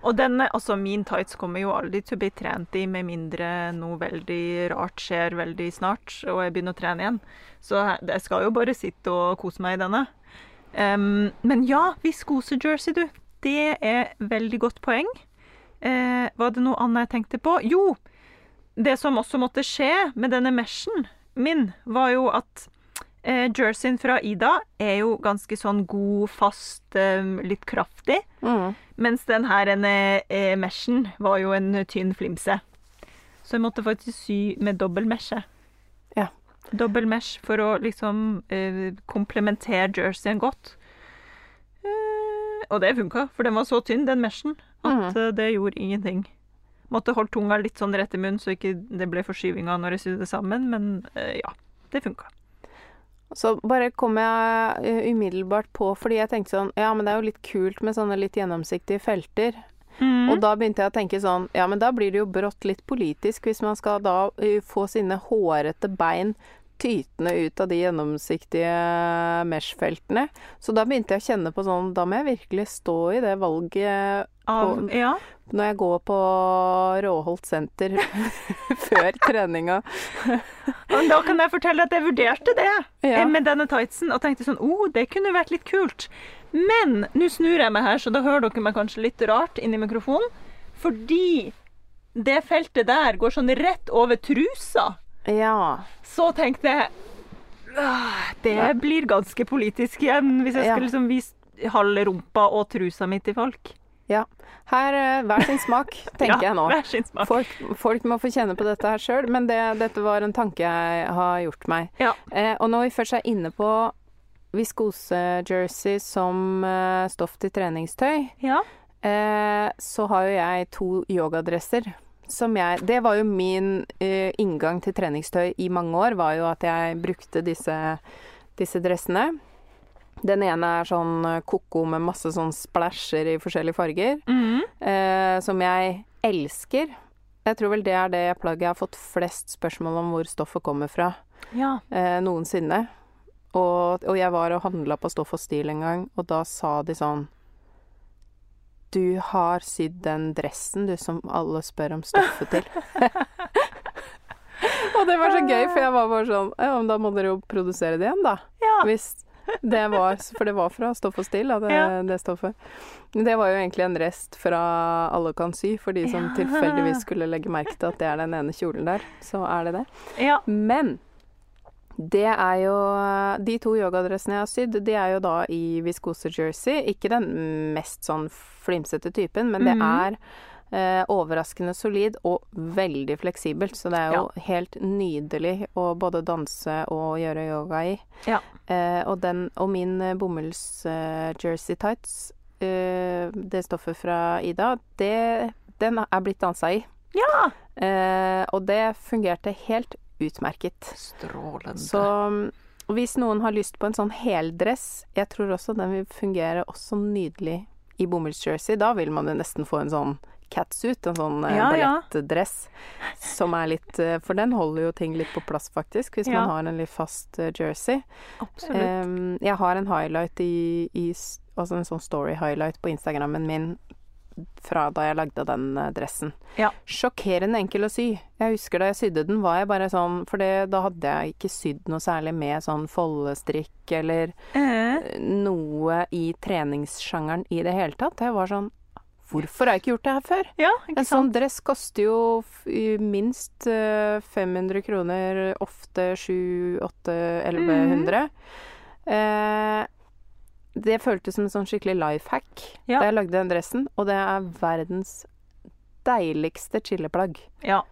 Og den, altså min tights kommer jo aldri til å bli trent i med mindre noe veldig rart skjer veldig snart og jeg begynner å trene igjen. Så jeg skal jo bare sitte og kose meg i denne. Um, men ja, viskosejersey, du. Det er veldig godt poeng. Uh, var det noe annet jeg tenkte på? Jo! Det som også måtte skje med denne meshen min, var jo at eh, jerseyen fra Ida er jo ganske sånn god, fast, eh, litt kraftig. Mm. Mens den her en, eh, meshen var jo en tynn flimse. Så jeg måtte faktisk sy med dobbel meshe. Ja. Dobbel mesh for å liksom eh, komplementere jerseyen godt. Eh, og det funka, for den var så tynn, den meshen, at mm. det gjorde ingenting. Måtte holde tunga litt sånn rett i munnen, så ikke det ble forskyvinga når jeg sydde det sammen, men eh, ja, det funka. Så bare kom jeg eh, umiddelbart på, fordi jeg tenkte sånn Ja, men det er jo litt kult med sånne litt gjennomsiktige felter. Mm. Og da begynte jeg å tenke sånn Ja, men da blir det jo brått litt politisk hvis man skal da eh, få sine hårete bein tytende ut av de gjennomsiktige mesh-feltene. Så da begynte jeg å kjenne på sånn Da må jeg virkelig stå i det valget Av, på- ja. når jeg går på Råholt senter før treninga. Og da kan jeg fortelle at jeg vurderte det Ja. eh, med denne tightsen og tenkte sånn oh, det kunne vært litt kult. Men nå snur jeg meg her, så da hører dere meg kanskje litt rart inn i mikrofonen. Fordi det feltet der går sånn rett over trusa. Ja. Så tenkte jeg Det blir ganske politisk igjen, hvis jeg Ja. skal liksom vise halve rumpa og trusa mi til folk. ja. Her eh, hver sin smak, tenker ja, jeg nå. Hver sin smak. Folk, folk må få kjenne på dette her sjøl, men det, dette var en tanke jeg har gjort meg. Ja. Eh, og når vi først er inne på viskose-jersey som eh, stoff til treningstøy, ja. eh, så har jo jeg to yogadresser. Som jeg Det var jo min uh, inngang til treningstøy i mange år, var jo at jeg brukte disse, disse dressene. Den ene er sånn eh, koko med masse sånn splæsjer i forskjellige farger Mhm. uh, som jeg elsker. Jeg tror vel det er det plagget jeg har fått flest spørsmål om hvor stoffet kommer fra ja. uh, noensinne. Og, og jeg var og handla på Stoff og Stil en gang, og da sa de sånn du har sydd den dressen, du, som alle spør om stoffet til. og det var så gøy, for jeg var bare sånn Ja, men da må dere jo produsere det igjen, da. Ja. Hvis det var For det var fra Stoff og Still, da, det, Ja. det stoffet. Det var jo egentlig en rest fra Alle kan sy, for de som Ja. tilfeldigvis skulle legge merke til at det er den ene kjolen der, så er det det. Ja. Men det er jo De to yogadressene jeg har sydd, de er jo da i viskose jersey. Ikke den mest sånn flimsete typen, men det Mhm. er eh, overraskende solid og veldig fleksibelt. Så det er jo helt nydelig å både danse og gjøre yoga i. Ja. Eh, og, den, og min bomulls-jersey eh, tights, eh, det stoffet fra Ida, det, den er blitt dansa i. ja. Eh, og det fungerte helt utmerket. Strålende. Så mm, hvis noen har lyst på en sånn heldress, jeg tror også den vil fungere også nydelig i bomullsjersey. Da vil man jo nesten få en sånn catsuit, en sånn ja, ballettdress, ja. Som er litt eh, For den holder jo ting litt på plass, faktisk, hvis Ja. man har en litt fast eh, jersey. Absolutt. Jeg har en highlight i, i Altså en sånn story highlight på Instagrammen min fra da jeg lagde den eh, dressen. Ja. Sjokkerende enkel å sy. Jeg husker da jeg sydde den, var jeg bare sånn For det, da hadde jeg ikke sydd noe særlig med sånn foldestrikk eller Eh, noe i treningssjangeren i det hele tatt. Jeg var sånn Hvorfor har jeg ikke gjort det her før? ja, En sånn dress koster jo minst eh, 500 kroner, ofte 700-800-1100. Eh, det føltes som en sånn skikkelig life hack Ja. da jeg lagde den dressen, og det er verdens deiligste chilleplagg. Ja.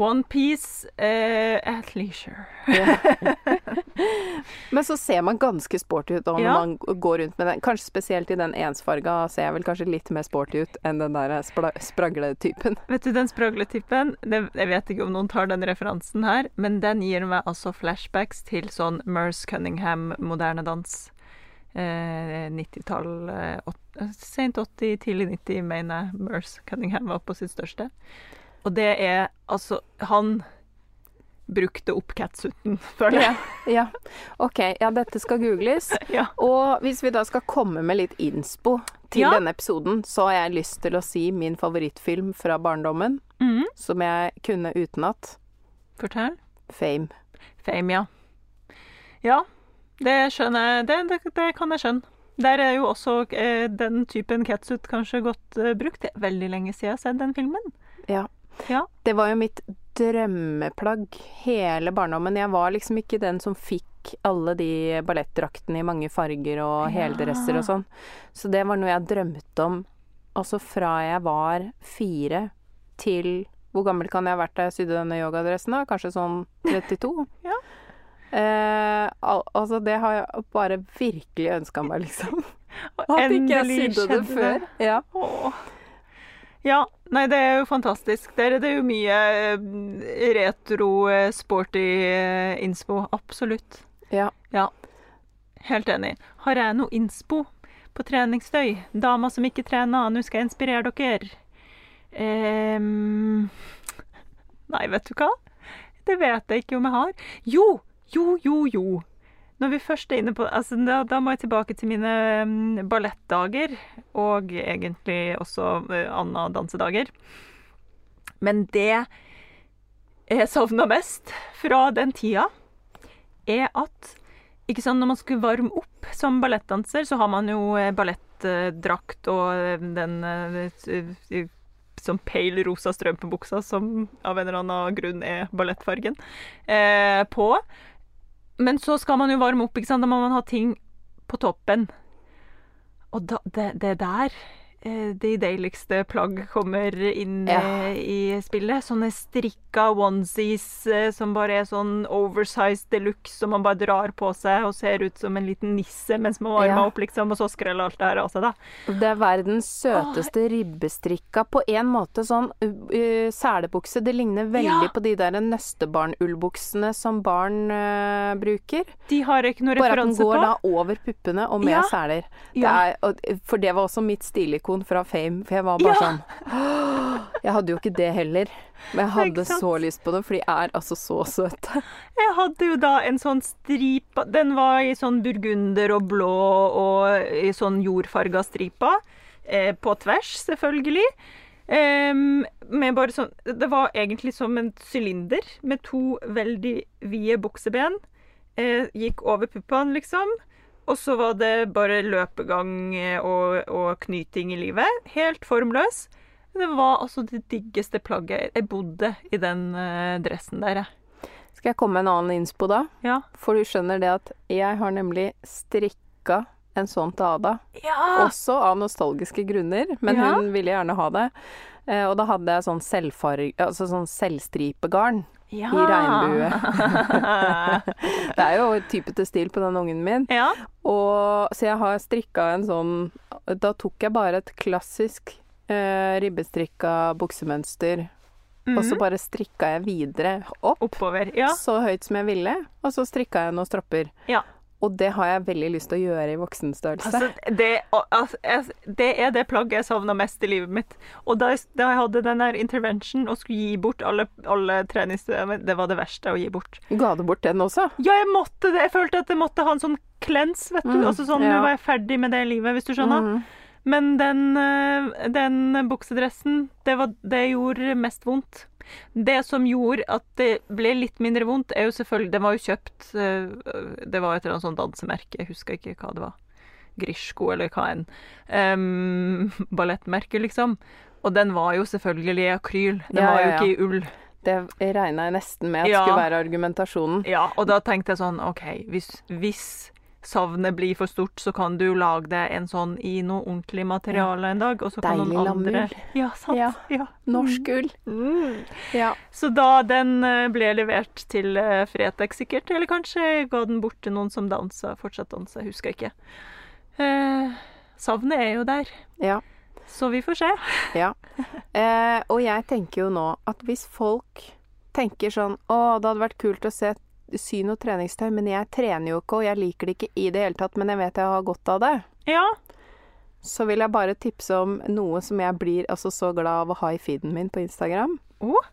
One piece eh, at leisure. Men så ser man ganske sporty ut når Ja. man går rundt med den. Kanskje spesielt i den ensfarga ser jeg vel kanskje litt mer sporty ut enn den der spragletypen. Vet du, den spragletypen, det- jeg vet ikke om noen tar den referansen her, men den gir meg altså flashbacks til sånn Merce Cunningham moderne dans. Eh, 90-tall, eh, sent 80, tidlig 90, mener jeg Merce Cunningham var på sitt største. Og det er altså Han brukte opp catsuiten, føler jeg. Ja. OK, ja, dette skal googles. Ja. Og hvis vi da skal komme med litt innspo til Ja. denne episoden, så har jeg lyst til å si min favorittfilm fra barndommen, mm. som jeg kunne utenat. Fortell. Fame. Fame, ja. Ja, det skjønner jeg. Det, det, det kan jeg skjønne. Der er jo også eh, den typen catsuit kanskje godt eh, brukt. Det er veldig lenge siden jeg har sett den filmen. Ja. Ja. Det var jo mitt drømmeplagg hele barndommen. Jeg var liksom ikke den som fikk alle de ballettdraktene i mange farger og Ja. heldresser og sånn. Så det var noe jeg drømte om altså fra jeg var fire til Hvor gammel kan jeg ha vært da jeg sydde denne yogadressen? da? Kanskje sånn 32? Ja. Eh, al altså, det har jeg bare virkelig ønska meg, liksom. At ikke jeg sydde det før. før. Ja. Åh. Ja, nei, det er jo fantastisk. Der er det jo mye eh, retro, eh, sporty eh, innspo. Absolutt. ja. ja. Helt enig. Har jeg noe innspo på treningsstøy? Damer som ikke trener, nå skal jeg inspirere dere. Um, nei, vet du hva? Det vet jeg ikke om jeg har. Jo, jo, jo, jo. Når vi først er inne på altså, da, da må jeg tilbake til mine um, ballettdager, og egentlig også uh, andre dansedager. Men det jeg savna mest fra den tida, er at ikke sant, Når man skulle varme opp som ballettdanser, så har man jo eh, ballettdrakt og eh, den eh, sånn pale rosa strømpebuksa som av en eller annen grunn er ballettfargen, eh, på. Men så skal man jo varme opp, ikke sant? da må man ha ting på toppen. Og da, det, det der de deiligste plagg kommer inn Ja. eh, i spillet. Sånne strikka onesies eh, som bare er sånn oversized deluxe, som man bare drar på seg og ser ut som en liten nisse mens man varmer Ja. opp, liksom, og så skreller alt det her av seg, da. Det er verdens søteste ribbestrikka. På en måte sånn uh, selebukse. Det ligner veldig Ja. på de der nøstebarnullbuksene som barn uh, bruker. De har ikke noe Bare at den går på. da over puppene og med seler. Det er, for det var også mitt stilikon ikon fra Fame, for jeg var bare Ja. sånn Jeg hadde jo ikke det heller, men jeg hadde så lyst på det, for de er altså så søte. Jeg hadde jo da en sånn stripa Den var i sånn burgunder og blå og i sånn jordfarga striper. Eh, på tvers, selvfølgelig. Um, sånn Det var egentlig som en sylinder med to veldig vide bukseben. Eh, gikk over puppene, liksom. Og så var det bare løpegang eh, og, og knyting i livet. Helt formløs. Det var altså det diggeste plagget. Jeg bodde i den eh, dressen der, jeg. Skal jeg komme med en annen innspo da? Ja. For du skjønner det at jeg har nemlig strikka en sånn til Ada. Ja! Også av nostalgiske grunner, men Ja. hun ville gjerne ha det. Eh, og da hadde jeg sånn. Altså sånn selvstripegarn ja. i regnbue. det er jo typete stil på den ungen min. ja. Og, så jeg har strikka en sånn Da tok jeg bare et klassisk eh, ribbestrikka buksemønster, og så Mhm. bare strikka jeg videre opp. Oppover. Ja. Så høyt som jeg ville, og så strikka jeg noen stropper. Ja. Og det har jeg veldig lyst til å gjøre i voksenstørrelse. Altså, det, altså, det er det plagget jeg savna mest i livet mitt. Og da jeg, da jeg hadde den der intervention og skulle gi bort alle, alle treningstøy Det var det verste å gi bort. Ga du bort den også? Ja, jeg måtte det. Jeg følte at jeg måtte ha en sånn cleanse, vet du. Mm, altså sånn, ja. Nå var jeg ferdig med det livet, hvis du skjønner. Mm. Men den, eh, den buksedressen, det, var, det gjorde mest vondt. Det som gjorde at det ble litt mindre vondt, er jo selvfølgelig Den var jo kjøpt eh, Det var et eller annet sånt dansemerke, jeg husker ikke hva det var. Grishko eller hva enn. Um, ballettmerke, liksom. Og den var jo selvfølgelig i akryl. Den Ja, var jo ja, ja. ikke i ull. Det regna jeg nesten med at skulle være argumentasjonen. Ja, og da tenkte jeg sånn OK, hvis, hvis savnet blir for stort, så kan du lage deg en sånn i noe ordentlig materiale en dag, og så kan noen andre. Ja, sant. Ja. Ja. Norsk ull. Mm. Ja. Så da den eh, ble levert til eh, Fretex sikkert, eller kanskje ga den bort til noen som dansa, fortsatt dansa, husker jeg ikke. Eh, savnet er jo der, ja. så vi får se. Ja. Eh, og jeg tenker jo nå at hvis folk tenker sånn Å, det hadde vært kult å se sy noe treningstøy, men jeg trener jo ikke, og jeg liker det ikke i det hele tatt, men jeg vet jeg har godt av det. Ja. Så vil jeg bare tipse om noe som jeg blir altså så glad av å ha i feeden min på Instagram. Oh.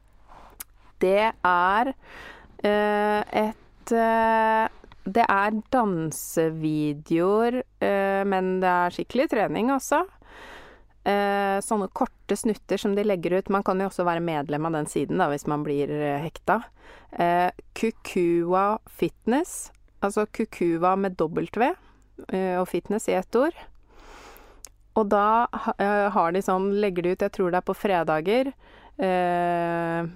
Det er uh, et uh, Det er dansevideoer, uh, men det er skikkelig trening, altså. Eh, sånne korte snutter som de legger ut. Man kan jo også være medlem av den siden da, hvis man blir eh, hekta. Eh, Kukua Fitness. Altså Kukua med W eh, og fitness i ett ord. Og da eh, har de sånn, legger de ut, jeg tror det er på fredager eh,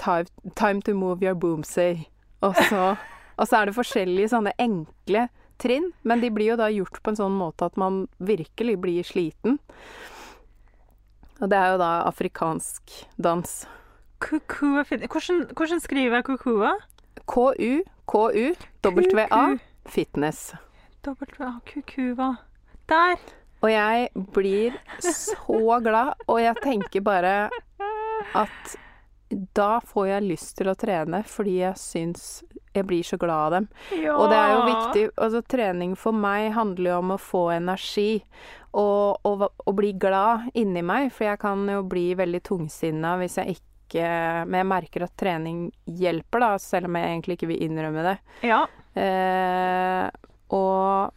time, time to move your boomsay. Og så, og så er det forskjellige sånne enkle trinn, men de blir jo da gjort på en sånn måte at man virkelig blir sliten. Og det er jo da afrikansk dans. Kukua hvordan, hvordan skriver jeg kukua? KU, KU, WA, fitness. W-A, kukua. Der. Og jeg blir så glad, og jeg tenker bare at da får jeg lyst til å trene fordi jeg syns jeg blir så glad av dem. Ja. Og det er jo viktig altså Trening for meg handler jo om å få energi og, og, og bli glad inni meg, for jeg kan jo bli veldig tungsinna hvis jeg ikke Men jeg merker at trening hjelper, da, selv om jeg egentlig ikke vil innrømme det. Ja. Eh, og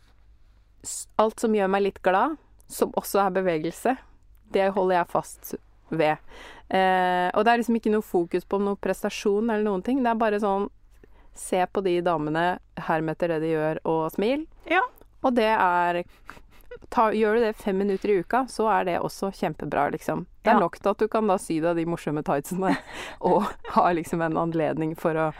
alt som gjør meg litt glad, som også er bevegelse, det holder jeg fast ved. Eh, og det er liksom ikke noe fokus på noe prestasjon eller noen ting. Det er bare sånn Se på de damene, herm etter det de gjør, og smil. Ja. Og det er ta, Gjør du det fem minutter i uka, så er det også kjempebra, liksom. Det er Ja. nok til at du kan da sy deg de morsomme tightsene, og ha liksom en anledning for å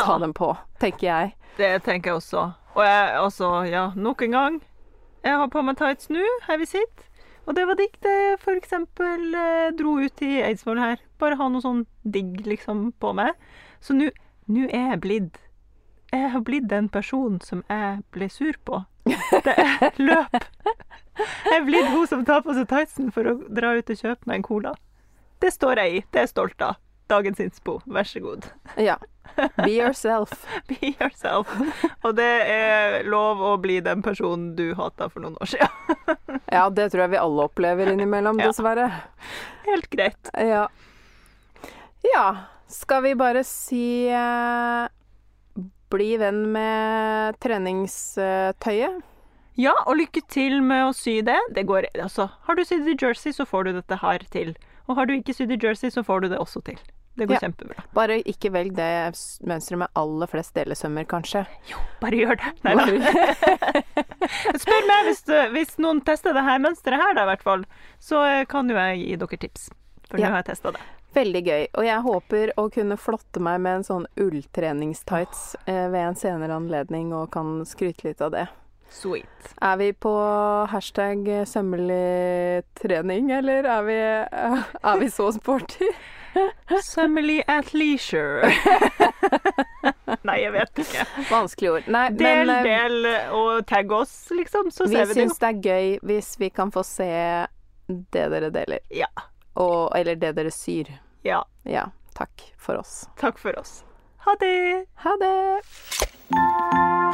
ta dem på, tenker jeg. Det tenker jeg også. Og jeg, altså, ja, nok en gang. Jeg har på meg tights nå, her vi sitter. Og det var digg, det eksempel eh, dro ut i Eidsvoll her. Bare ha noe sånn digg liksom på meg. Så nå er jeg blitt Jeg har blitt den personen som jeg ble sur på. Det er løp. Jeg er blitt hun som tar på seg tightsen for å dra ut og kjøpe meg en cola. Det står jeg i. Det er jeg stolt av. Dagens innspo, vær så god. Ja. Be yourself. Be yourself. Og det er lov å bli den personen du hata for noen år siden. Ja, det tror jeg vi alle opplever innimellom, dessverre. Helt greit. Ja. Ja, skal vi bare si eh, bli venn med treningstøyet? Ja, og lykke til med å sy det. Det går, altså, har du sydd i jersey, så får du dette her til. Og har du ikke sydd i jersey, så får du det også til. Det går Ja. kjempebra. Bare ikke velg det mønsteret med aller flest delesømmer, kanskje. Jo, Bare gjør det. Nei da. Spør meg hvis, du- hvis noen tester det her mønsteret her, da, i hvert fall. Så eh, kan jo jeg gi dere tips. For Ja. nå har jeg testa det. Veldig gøy. Og jeg håper å kunne flotte meg med en sånn ulltreningstights eh, ved en senere anledning, og kan skryte litt av det. Sweet. Er vi på hashtag sømmelig trening, eller er vi, er vi så sporty? Sømmelig at leisure. Nei, jeg vet ikke. Vanskelige ord. Nei, Del, men eh, del og tagg oss, liksom, så vi ser vi det syns det er gøy hvis vi kan få se det dere deler. Ja. Og, eller det dere syr. Ja. Ja. Takk for oss. Takk for oss. Ha det! Ha det!